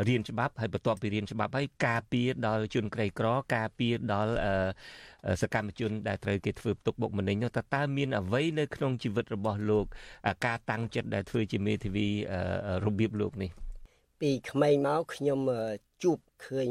រៀនច្បាប់ហើយបន្ទាប់ពីរៀនច្បាប់ហើយការពារដល់ជនក្រីក្រ ការពារដល់សកម្មជនដែលត្រូវគេធ្វើទុកបុកម្នេញនោះតើតើមានអ្វីនៅក្នុងជីវិតរបស់លោក ការតាំងចិត្តដែលធ្វើជាមេធាវីរបៀបលោកនេះ ពីក្មេងមកខ្ញុំ ជួបឃើញ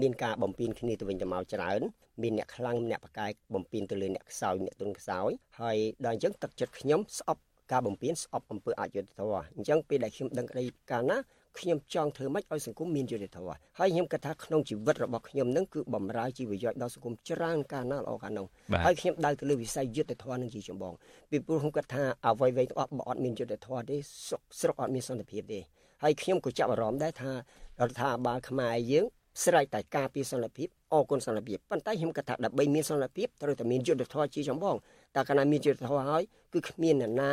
មានការបំពេញគ្នាទៅវិញទៅមកច្រើនមានអ្នកខ្លាំងអ្នកបកកាយបំពេញទៅលើអ្នកខ្សោយអ្នកទុនខ្សោយហើយដល់អញ្ចឹងទឹកចិត្តខ្ញុំស្អប់ការបំពេញស្អប់អំពើអយុត្តិធម៌អញ្ចឹងពេលដែលខ្ញុំដឹងក្តីកាលណាខ្ញុំចង់ធ្វើម៉េចឲ្យសង្គមមានយុត្តិធម៌ហើយខ្ញុំគិតថាក្នុងជីវិតរបស់ខ្ញុំនឹងគឺបំរើជីវប្រយោជន៍ដល់សង្គមច្រើនកាលណាល្អកាលនោះហើយខ្ញុំដើរទៅលើវិស័យយុត្តិធម៌នឹងជាចម្បងពីព្រោះខ្ញុំគិតថាអ្វីៗទាំងអស់បើអត់មានយុត្តិធម៌ទេស្រុកអត់មានសន្តិភាពទេ ហើយខ្ញុំក៏ចាប់អារម្មណ៍ដែរថារដ្ឋាភិបាលខ្មែរយើងស្រេចតែការពារសន្តិភាពអគុណសន្តិភាពប៉ុន្តែខ្ញុំគិតថាដើម្បីមានសន្តិភាពត្រូវតែមានយុទ្ធធម៌ជាចម្បងតែកាលណាមានយុទ្ធធម៌ហើយគឺគ្មានអ្នកណា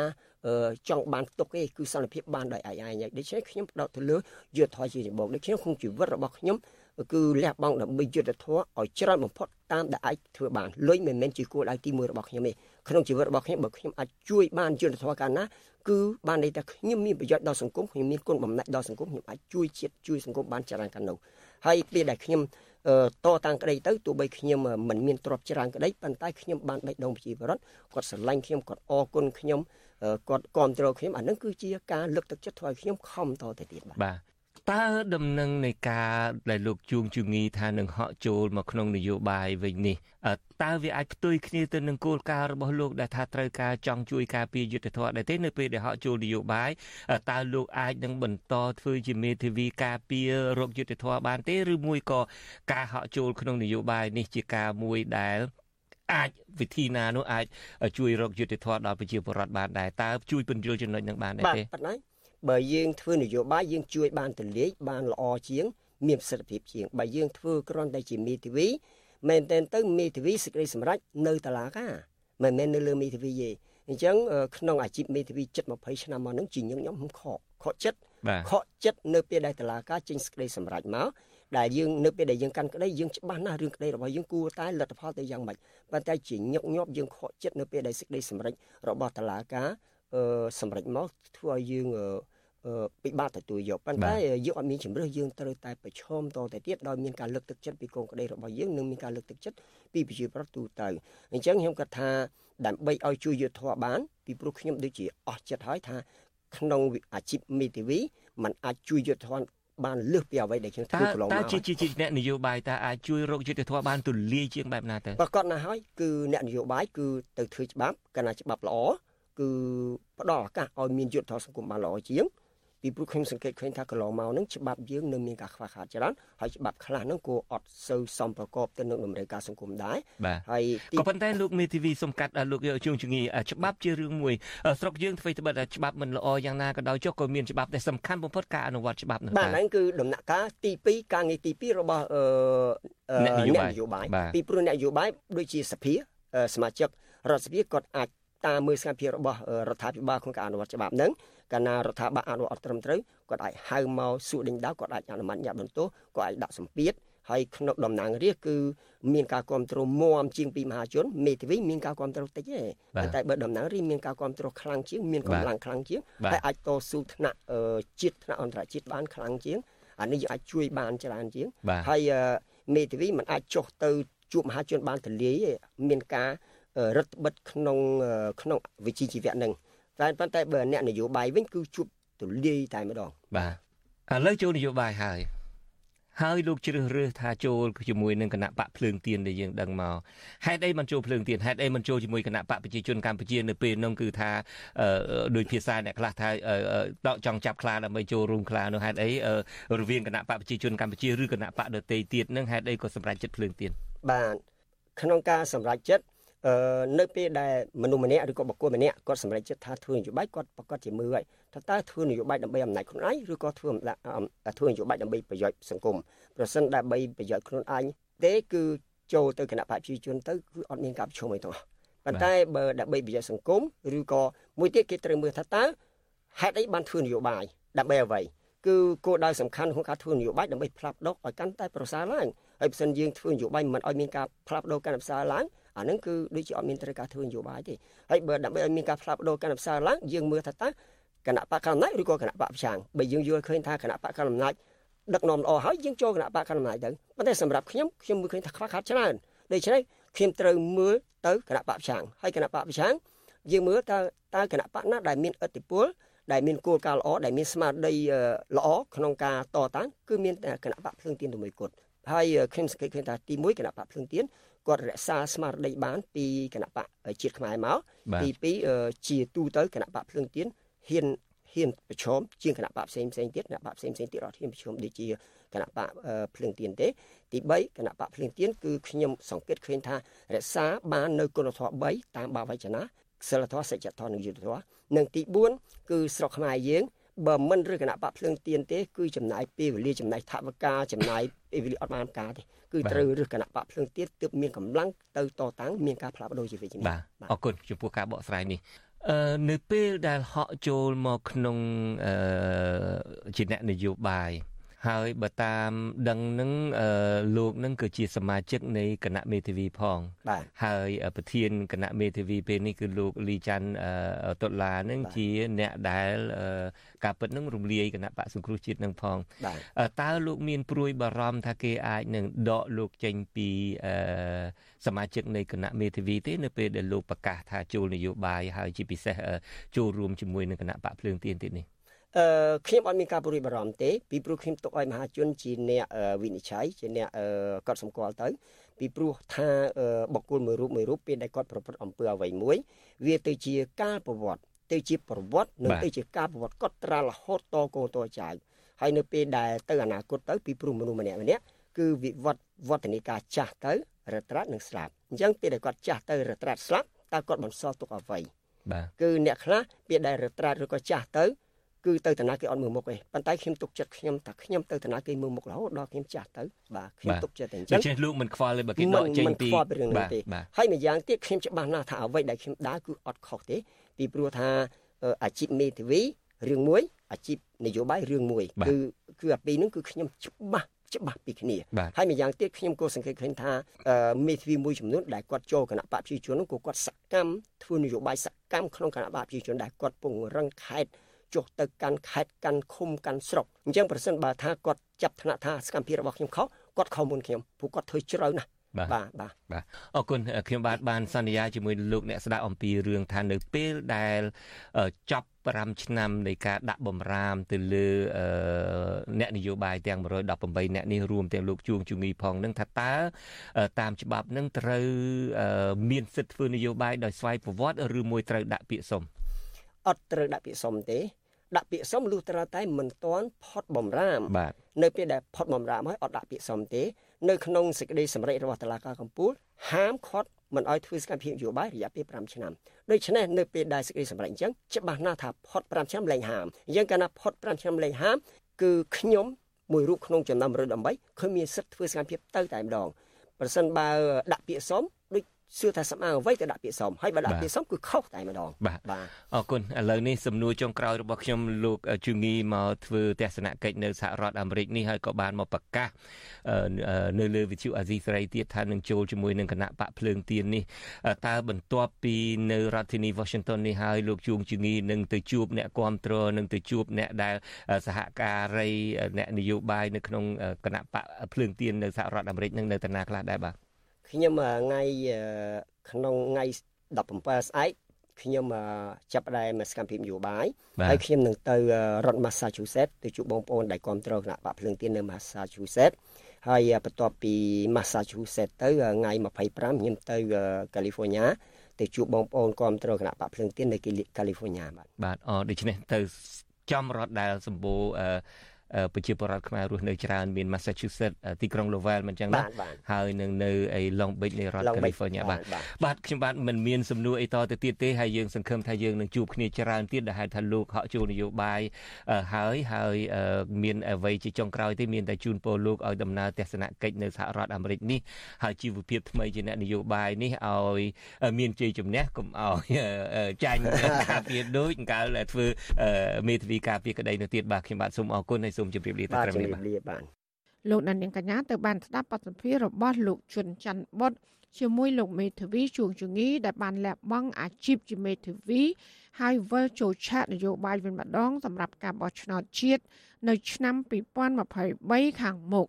ចង់បានទុកទេគឺសន្តិភាពបានដោយឯងឯងដូច្នេះខ្ញុំផ្ដោតទៅលើយុទ្ធធម៌ជាចម្បងដូច្នេះក្នុងជីវិតរបស់ខ្ញុំគឺលះបង់ដើម្បីយុទ្ធធម៌ឲ្យច្រើនបំផុតតាមដែលអាចធ្វើបានលុយមិនមែនជាគោលដៅទី1របស់ខ្ញុំទេ ក្នុងជីវិតរបស់ខ្ញុំបើខ្ញុំអាចជួយបានយុទ្ធធម៌កាលណាគឺបានន័យថាខ្ញុំមានប្រយោជន៍ដល់សង្គមខ្ញុំមានគុណបំណាច់ដល់សង្គមខ្ញុំអាចជួយជាតិជួយសង្គមបានច្រើនកាលនោះហើយពេលដែលខ្ញុំតតាំងក្តីទៅទោះបីខ្ញុំមិនមានទ្រព្យច្រើនក្តីប៉ុន្តែខ្ញុំបានបេះដូងប្រជាពលរដ្ឋគាត់ស្រឡាញ់ខ្ញុំគាត់អរគុណខ្ញុំគាត់គ្រប់គ្រងខ្ញុំអានឹងគឺជាការលើកទឹកចិត្តធ្វើឲ្យខ្ញុំខំតទៅទៀតបាទបាទ តើដំណឹងនៃការដែលលោកជួងជងីថានឹងហក់ចូលមកក្នុងនយោបាយវិញនេះតើវាអាចផ្ទុយគ្នាទៅនឹងគោលការណ៍របស់លោកដែលថាត្រូវការចង់ជួយការពារយុទ្ធធម៌ដែរទេនៅពេលដែលហក់ចូលនយោបាយតើលោកអាចនឹងបន្តធ្វើជាមេធាវីការពាររោគយុទ្ធធម៌បានទេឬមួយក៏ការហក់ចូលក្នុងនយោបាយនេះជាការមួយដែលអាចវិធីណានោះអាចជួយរកយុទ្ធធម៌ដល់ប្រជាពលរដ្ឋបានដែរតើជួយពន្យល់ចំណុចនឹងបានដែរទេបាទប៉ុណ្ណា បើយើងធ្វើនយោបាយយើងជួយបានទលាយបានល្អជាង មានប្រសិទ្ធភាពជាងបើយើងធ្វើគ្រាន់តែជាមេធាវីមែនតែនទៅមេធាវីសេចក្តីសម្រេចនៅតុលាការមិនមែននៅលើមេធាវីទេអញ្ចឹងក្នុងអាជីពមេធាវីចិត្ត20ឆ្នាំមកហ្នឹងជាញឹកខ្ញុំខកខកចិត្តខកចិត្តនៅពេលដែលតុលាការចេញសេចក្តីសម្រេចមកដែលយើងនៅពេលដែលយើងកាន់ក្តីយើងច្បាស់ណាស់រឿងក្តីរបស់យើងគួរតែលទ្ធផលទៅយ៉ាងម៉េចប៉ុន្តែជាញឹកញាប់យើងខកចិត្តនៅពេលដែលសេចក្តីសម្រេចរបស់តុលាការអឺសម្រេចមកធ្វើឲ្យយើង ពិបាកទទួលយកប៉ុន្តែយើងអត់មានជំរឿសយើងត្រូវតែប្រឈមតទៅទៀតដោយមានការលើកទឹកចិត្តពីកងក្តីរបស់យើងនិងមានការលើកទឹកចិត្តពីប្រជាប្រដ្ឋទូទៅអញ្ចឹងខ្ញុំគិតថាដើម្បីឲ្យជួយយុទ្ធធម៌បានពីព្រោះខ្ញុំដូចជាអស់ចិត្តហើយថាក្នុងអាជីពមេធាវីมันអាចជួយយុទ្ធធម៌បានលើសពីអ្វីដែលខ្ញុំធ្វើកន្លងមកតើជាជាអ្នកនយោបាយតើអាចជួយរកយុត្តិធម៌បានទូលាយជាងបែបណាទៅប្រកាសណាស់ហើយគឺអ្នកនយោបាយគឺទៅធ្វើច្បាប់កណ្ណាច្បាប់ល្អគឺផ្ដល់ឱកាសឲ្យមានយុត្តិធម៌សង្គមបានល្អជាង ពីព្រោះខ្ញុំសង្កេតឃើញថាកន្លងមកហ្នឹងច្បាប់យើងនៅមានការខ្វះខាតច្រើនហើយច្បាប់ខ្លះហ្នឹងក៏អត់សូវសមប្រកបទៅនឹងតម្រូវការសង្គមដែរហើយក៏ប៉ុន្តែលោកមេធាវីសំកាត់លោកជុងជងីច្បាប់ជារឿងមួយស្រុកយើងធ្វើត្បិតច្បាប់មិនល្អយ៉ាងណាក៏ដោយចុះក៏មានច្បាប់ដែលសំខាន់បំផុតការអនុវត្តច្បាប់នោះបាទហ្នឹងគឺដំណាក់កាលទី2ការងារទី2របស់អ្នកនយោបាយពីព្រោះអ្នកនយោបាយដូចជាសភាសមាជិករដ្ឋសភាគាត់អាចតាមមើលសកម្មភាពរបស់រដ្ឋាភិបាលក្នុងការអនុវត្តច្បាប់ហ្នឹង កាលណារដ្ឋាភិបាលអនុវត្តត្រឹមត្រូវគាត់អាចហៅមកសួរដេញដោគាត់អាចអនុម័តញាប់បន្ទោសគាត់អាចដាក់សម្ពាធហើយក្នុងតំណាងរាស្ត្រគឺមានការគ្រប់គ្រងមមជាងពីមហាជនមេធាវីមានការគ្រប់គ្រងតិចទេតែបើតំណាងរាស្ត្រមានការគ្រប់គ្រងខ្លាំងជាងមានកម្លាំងខ្លាំងជាងហើយអាចតស៊ូថ្នាក់ជាតិថ្នាក់អន្តរជាតិបានខ្លាំងជាងអានេះយើងអាចជួយបានច្រើនជាងហើយមេធាវីมันអាចចុះទៅជួបមហាជនបានទលាយមានការរដ្ឋបិទក្នុងក្នុងវិជ្ជាជីវៈនឹង តែប៉ុន្តែបើអ្នកនយោបាយវិញគឺជួបទូលាយតែម្ដងបាទឥឡូវចូលនយោបាយហើយហើយលោកជ្រើសរើសថាចូលជាមួយនឹងគណៈបកភ្លើងទៀនដែលយើងដឹងមកហេតុអីមិនចូលភ្លើងទៀនហេតុអីមិនចូលជាមួយគណៈបកប្រជាជនកម្ពុជានៅពេលនោះគឺថាដោយភាសាអ្នកខ្លះថាដកចង់ចាប់ខ្លាដើម្បីចូលរួមខ្លានោះហេតុអីរវាងគណៈបកប្រជាជនកម្ពុជាឬគណៈបកដទៃទៀតនឹងហេតុអីក៏សម្រេចចិត្តភ្លើងទៀនបាទក្នុងការសម្រេចចិត្ត អឺនៅពេលដែលមនុស្សម្នាក់ឬក៏បុគ្គលម្នាក់គាត់សម្រេចចិត្តថាធ្វើនយោបាយគាត់ប្រកាសជាមើលហើយថាតើធ្វើនយោបាយដើម្បីអំណាចខ្លួនឯងឬក៏ធ្វើធ្វើនយោបាយដើម្បីប្រយោជន៍សង្គមប្រសិនដើម្បីប្រយោជន៍ខ្លួនឯងទេគឺចូលទៅគណៈបព្វជិជនទៅគឺអត់មានការប្រឈមអីទាំងអស់ប៉ុន្តែបើដើម្បីប្រយោជន៍សង្គមឬក៏មួយទៀតគេត្រូវមើលថាតើហេតុអីបានធ្វើនយោបាយដើម្បីអ្វីគឺគោលដៅសំខាន់ក្នុងការធ្វើនយោបាយដើម្បីផ្លាស់ប្ដូរឲ្យកាន់តែប្រសើរឡើងហើយបើសិនយើងធ្វើនយោបាយមិនឲ្យមានការផ្លាស់ប្ដូរកាន់តែប្រសើរឡើង អាហ្នឹងគឺដូចជាអត់មានត្រូវការធ្វើនយោបាយទេហើយបើដើម្បីឲ្យមានការផ្លាស់ប្ដូរកាន់តែផ្សារឡើងយើងមើលថាតើគណៈបកកណ្ដាលអំណាចឬក៏គណៈបកប្រឆាំងបើយើងយល់ឃើញថាគណៈបកកណ្ដាលអំណាចដឹកនាំល្អហើយយើងចូលគណៈបកកណ្ដាលអំណាចទៅប៉ុន្តែសម្រាប់ខ្ញុំខ្ញុំមើលឃើញថាខ្វះខាតច្រើនដូច្នេះខ្ញុំត្រូវមើលទៅគណៈបកប្រឆាំងហើយគណៈបកប្រឆាំងយើងមើលតើតើគណៈបកណាដែលមានឥទ្ធិពលដែលមានគោលការណ៍ល្អដែលមានស្មារតីល្អក្នុងការតតាំងគឺមានតែគណៈបកភ្លើងទៀនតែមួយគត់ហើយខ្ញុំសង្កេតឃើញថាទី1គណៈបកភ្លើងទៀន គាត់រក្សាស្មារតីបាន ពីគណៈបកជាតិខ្មែរមកទី2ជាទូទៅគណៈបកភ្លើងទៀនហ៊ានហ៊ានប្រឈមជាងគណៈបកផ្សេងផ្សេងទៀតគណៈបកផ្សេងផ្សេងទៀតអត់ហ៊ានប្រឈមដូចជាគណៈបកភ្លើងទៀនទេ ទី3គណៈបកភ្លើងទៀនគឺខ្ញុំសង្កេតឃើញថារក្សាបាននៅគុណធម៌3តាមបាវចនាសិលធម៌សច្ចធម៌និងយុត្តិធម៌និងទី4គឺស្រុកខ្មែរយើង បើមិនឬគណៈបកភ្លើងទៀនទេគឺចំណាយពេលវេលាចំណាយថវិកាចំណាយពេលវេលាអត់បានការទេគឺត្រូវរើសគណៈបកភ្លើងទៀនទើបមានកម្លាំងទៅតតាំងមានការផ្លាស់ប្ដូរជីវិតជានិច្ចបាទអរគុណចំពោះការបកស្រាយនេះអឺនៅពេលដែលហក់ចូលមកក្នុងអឺជាអ្នកនយោបាយ ហើយបើតាមដឹងនឹងលោកនឹងគឺជាសមាជិកនៃគណៈមេធាវីផងហើយប្រធានគណៈមេធាវីពេលនេះគឺលោកលីច័ន្ទតុលានឹងជាអ្នកដែលការពិតនឹងរំលាយគណៈបកសង្គ្រោះជាតិនឹងផងតើលោកមានព្រួយបារម្ភថាគេអាចនឹងដកលោកចេញពីសមាជិកនៃគណៈមេធាវីទេនៅពេលដែលលោកប្រកាសថាចូលនយោបាយហើយជាពិសេសចូលរួមជាមួយនឹងគណៈបកភ្លើងទៀនទៀតនេះ អឺខ្ញុំអត់មានការព្រួយបារម្ភទេពីព្រោះខ្ញុំទុកឲ្យមហាជនជាអ្នកវិនិច្ឆ័យជាអ្នកកត់សម្គាល់ទៅពីព្រោះថាបុគ្គលមួយរូបមួយរូបពេលដែលគាត់ប្រព្រឹត្តអំពើអ្វីមួយ វាទៅជាការប្រវត្តិទៅជាប្រវត្តិនិងទៅជាការប្រវត្តិកត់ត្រារហូតតកូនតចៅហើយនៅពេលដែលទៅអនាគតទៅពីព្រោះមនុស្សម្នាក់ម្នាក់គឺវិវត្តវឌ្ឍនីការចាស់ទៅរត្រាត់និងស្លាប់អញ្ចឹងពេលដែលគាត់ចាស់ទៅរត្រាត់ស្លាប់តើគាត់បន្សល់ទុកអ្វីបាទគឺអ្នកខ្លះពេលដែលរត្រាត់ឬក៏ចាស់ទៅ គឺទៅតាណាគេអត់មើលមុខទេប៉ុន្តែខ្ញុំទុកចិត្តខ្ញុំថាខ្ញុំទៅតាណាគេមើលមុខរហូតដល់ខ្ញុំចាស់ទៅបាទខ្ញុំទុកចិត្តតែអញ្ចឹងចេះលោកមិនខ្វល់ទេបើគេដកចេញពីបាទហើយម្យ៉ាងទៀតខ្ញុំច្បាស់ណាស់ថាអ្វីដែលខ្ញុំដើរគឺអត់ខុសទេពីព្រោះថាអាជីពមេធាវីរឿងមួយអាជីពនយោបាយរឿងមួយគឺគឺអាពីរហ្នឹងគឺខ្ញុំច្បាស់ច្បាស់ពីគ្នាហើយម្យ៉ាងទៀតខ្ញុំក៏សង្កេតឃើញថាមេធាវីមួយចំនួនដែលគាត់ចូលគណៈបព្វជិជននោះក៏គាត់សកម្មធ្វើនយោបាយសកម្មក្នុងគណៈបព្វជិជនដែលគាត់ពង្រឹងខេត្ត ចុះទៅកាន់ខេត្តកាន់ឃុំកាន់ស្រុកអញ្ចឹងប្រសិនបើថាគាត់ចាប់ថ្នាក់ថាសកម្មភាពរបស់ខ្ញុំខុសគាត់ខុសមុនខ្ញុំព្រោះគាត់ធ្វើជ្រៅណាស់បាទបាទបាទបាទអរគុណខ្ញុំបាទបានសន្យាជាមួយលោកអ្នកស្ដាប់អំពីរឿងថានៅពេលដែលចប់5ឆ្នាំនៃការដាក់បំរាមទៅលើអ្នកនយោបាយទាំង118អ្នកនេះរួមទាំងលោកជួងជងីផងនឹងថាតើតាមច្បាប់នឹងត្រូវមានសិទ្ធិធ្វើនយោបាយដោយស្វ័យប្រវត្តិឬមួយត្រូវដាក់ពាក្យសុំអត់ត្រូវដាក់ពាក្យសុំទេ ដាក់ពាក្យសុំលុះត្រាតែមិនទាន់ផុតបំរាមបាទនៅពេលដែលផុតបំរាមហើយអត់ដាក់ពាក្យសុំទេនៅក្នុងសេចក្តីសម្រេចរបស់តុលាការកំពូលហាមឃាត់មិនឲ្យធ្វើសកម្មភាពនយោបាយរយៈពេល5ឆ្នាំដូច្នេះនៅពេលដែលសេចក្តីសម្រេចអញ្ចឹងច្បាស់ណាស់ថាផុត5ឆ្នាំលែងហាមអញ្ចឹងកាលណាផុត5ឆ្នាំលែងហាមគឺខ្ញុំមួយរូបក្នុងចំណោម118ឃើញមានសិទ្ធិធ្វើសកម្មភាពទៅតែម្ដងប្រសិនបើដាក់ពាក្យសុំដូច សួរថាសម្អាងអ្វីទៅដាក់ពាក្យសមហើយបើដាក់ពាក្យសមគឺខុសតែម្ដងបាទអរគុណឥឡូវនេះសំណួរចុងក្រោយរបស់ខ្ញុំលោកជូងីមកធ្វើទស្សនកិច្ចនៅសហរដ្ឋអាមេរិកនេះហើយក៏បានមកប្រកាសនៅលើវិទ្យុអាស៊ីសេរីទៀតថានឹងចូលជាមួយនឹងគណៈបកភ្លើងទៀននេះតើបន្ទាប់ពីនៅរដ្ឋធានី Washington នេះហើយលោកជួងជូងីនឹងទៅជួបអ្នកគ្រប់គ្រងនឹងទៅជួបអ្នកដែលសហការីអ្នកនយោបាយនៅក្នុងគណៈបកភ្លើងទៀននៅសហរដ្ឋអាមេរិកនឹងនៅតាណាខ្លះដែរបាទ ខ្ញុំថ្ងៃក្នុងថ្ងៃ17ស្អែកខ្ញុំចាប់ផ្ដើមសកម្មភាពនយោបាយហើយខ្ញុំនឹងទៅរដ្ឋ Massachusetts ទៅជួបបងប្អូនដែលគ្រប់គ្រងគណៈបកភ្លើងទៀននៅ Massachusetts ហើយបន្ទាប់ពី Massachusetts ទៅថ្ងៃ25ខ្ញុំទៅ California ទៅជួបបងប្អូនគ្រប់គ្រងគណៈបកភ្លើងទៀននៅ California បាទបាទអដូច្នេះទៅចំរដ្ឋដែលសម្បូរ ប្រជាពលរដ្ឋខ្មែររស់នៅច្រើនមាន Massachusetts ទីក្រុង Lowell មិនចឹងណាហើយនឹងនៅឯ Long Beach នៃរដ្ឋ California បាទបាទខ្ញុំបាទមិនមានសំណួរអីតទៅទៀតទេហើយយើងសង្ឃឹមថាយើងនឹងជួបគ្នាច្រើនទៀតដែលហៅថាលោកហកជួននយោបាយហើយហើយមានអ្វីជាចុងក្រោយទេមានតែជូនពរលោកឲ្យដំណើរទស្សនកិច្ចនៅសហរដ្ឋអាមេរិកនេះហើយជីវភាពថ្មីជាអ្នកនយោបាយនេះឲ្យមានជ័យជំនះកុំឲ្យចាញ់ការពារដូចកាលធ្វើមេធាវីការពារក្តីនៅទៀតបាទខ្ញុំបាទសូមអរគុណហើយសូមជម្រាបលាទៅត្រឹមនេះបាទលោកដានៀងកញ្ញាទៅបានស្ដាប់បទសម្ភាសន៍របស់លោកជុនច័ន្ទបុតជាមួយលោកមេធាវីជួងជងីដែលបានលះបង់អាជីពជាមេធាវី ហើយវិលចូលឆាកនយោបាយវិញម្ដងសម្រាប់ការបោះឆ្នោតជាតិនៅឆ្នាំ2023ខាងមុខ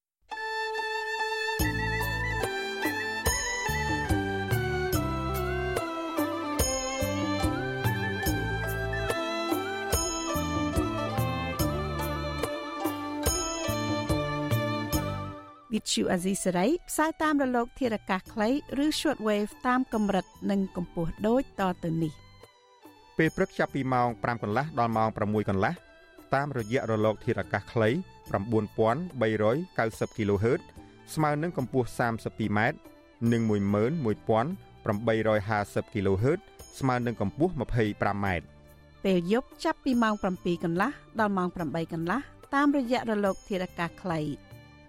វិទ្យុអាស៊ីសេរីផ្សាយតាមរលក ធារកាសខ្លីឬ shortwave តាមកម្រិតនិងកម្ពស់ដូចតទៅនេះពេលព្រឹកចាប់ពីម៉ោង5កន្លះដល់ម៉ោង6កន្លះតាមរយៈរលក ធារកាសខ្លី9390 kHz ស្មើនឹងកម្ពស់ 32m និង11850 kHz ស្មើនឹងកម្ពស់ 25m ពេលយប់ចាប់ពីម៉ោង7កន្លះដល់ម៉ោង8កន្លះតាមរយៈរលកធារកាសខ្លី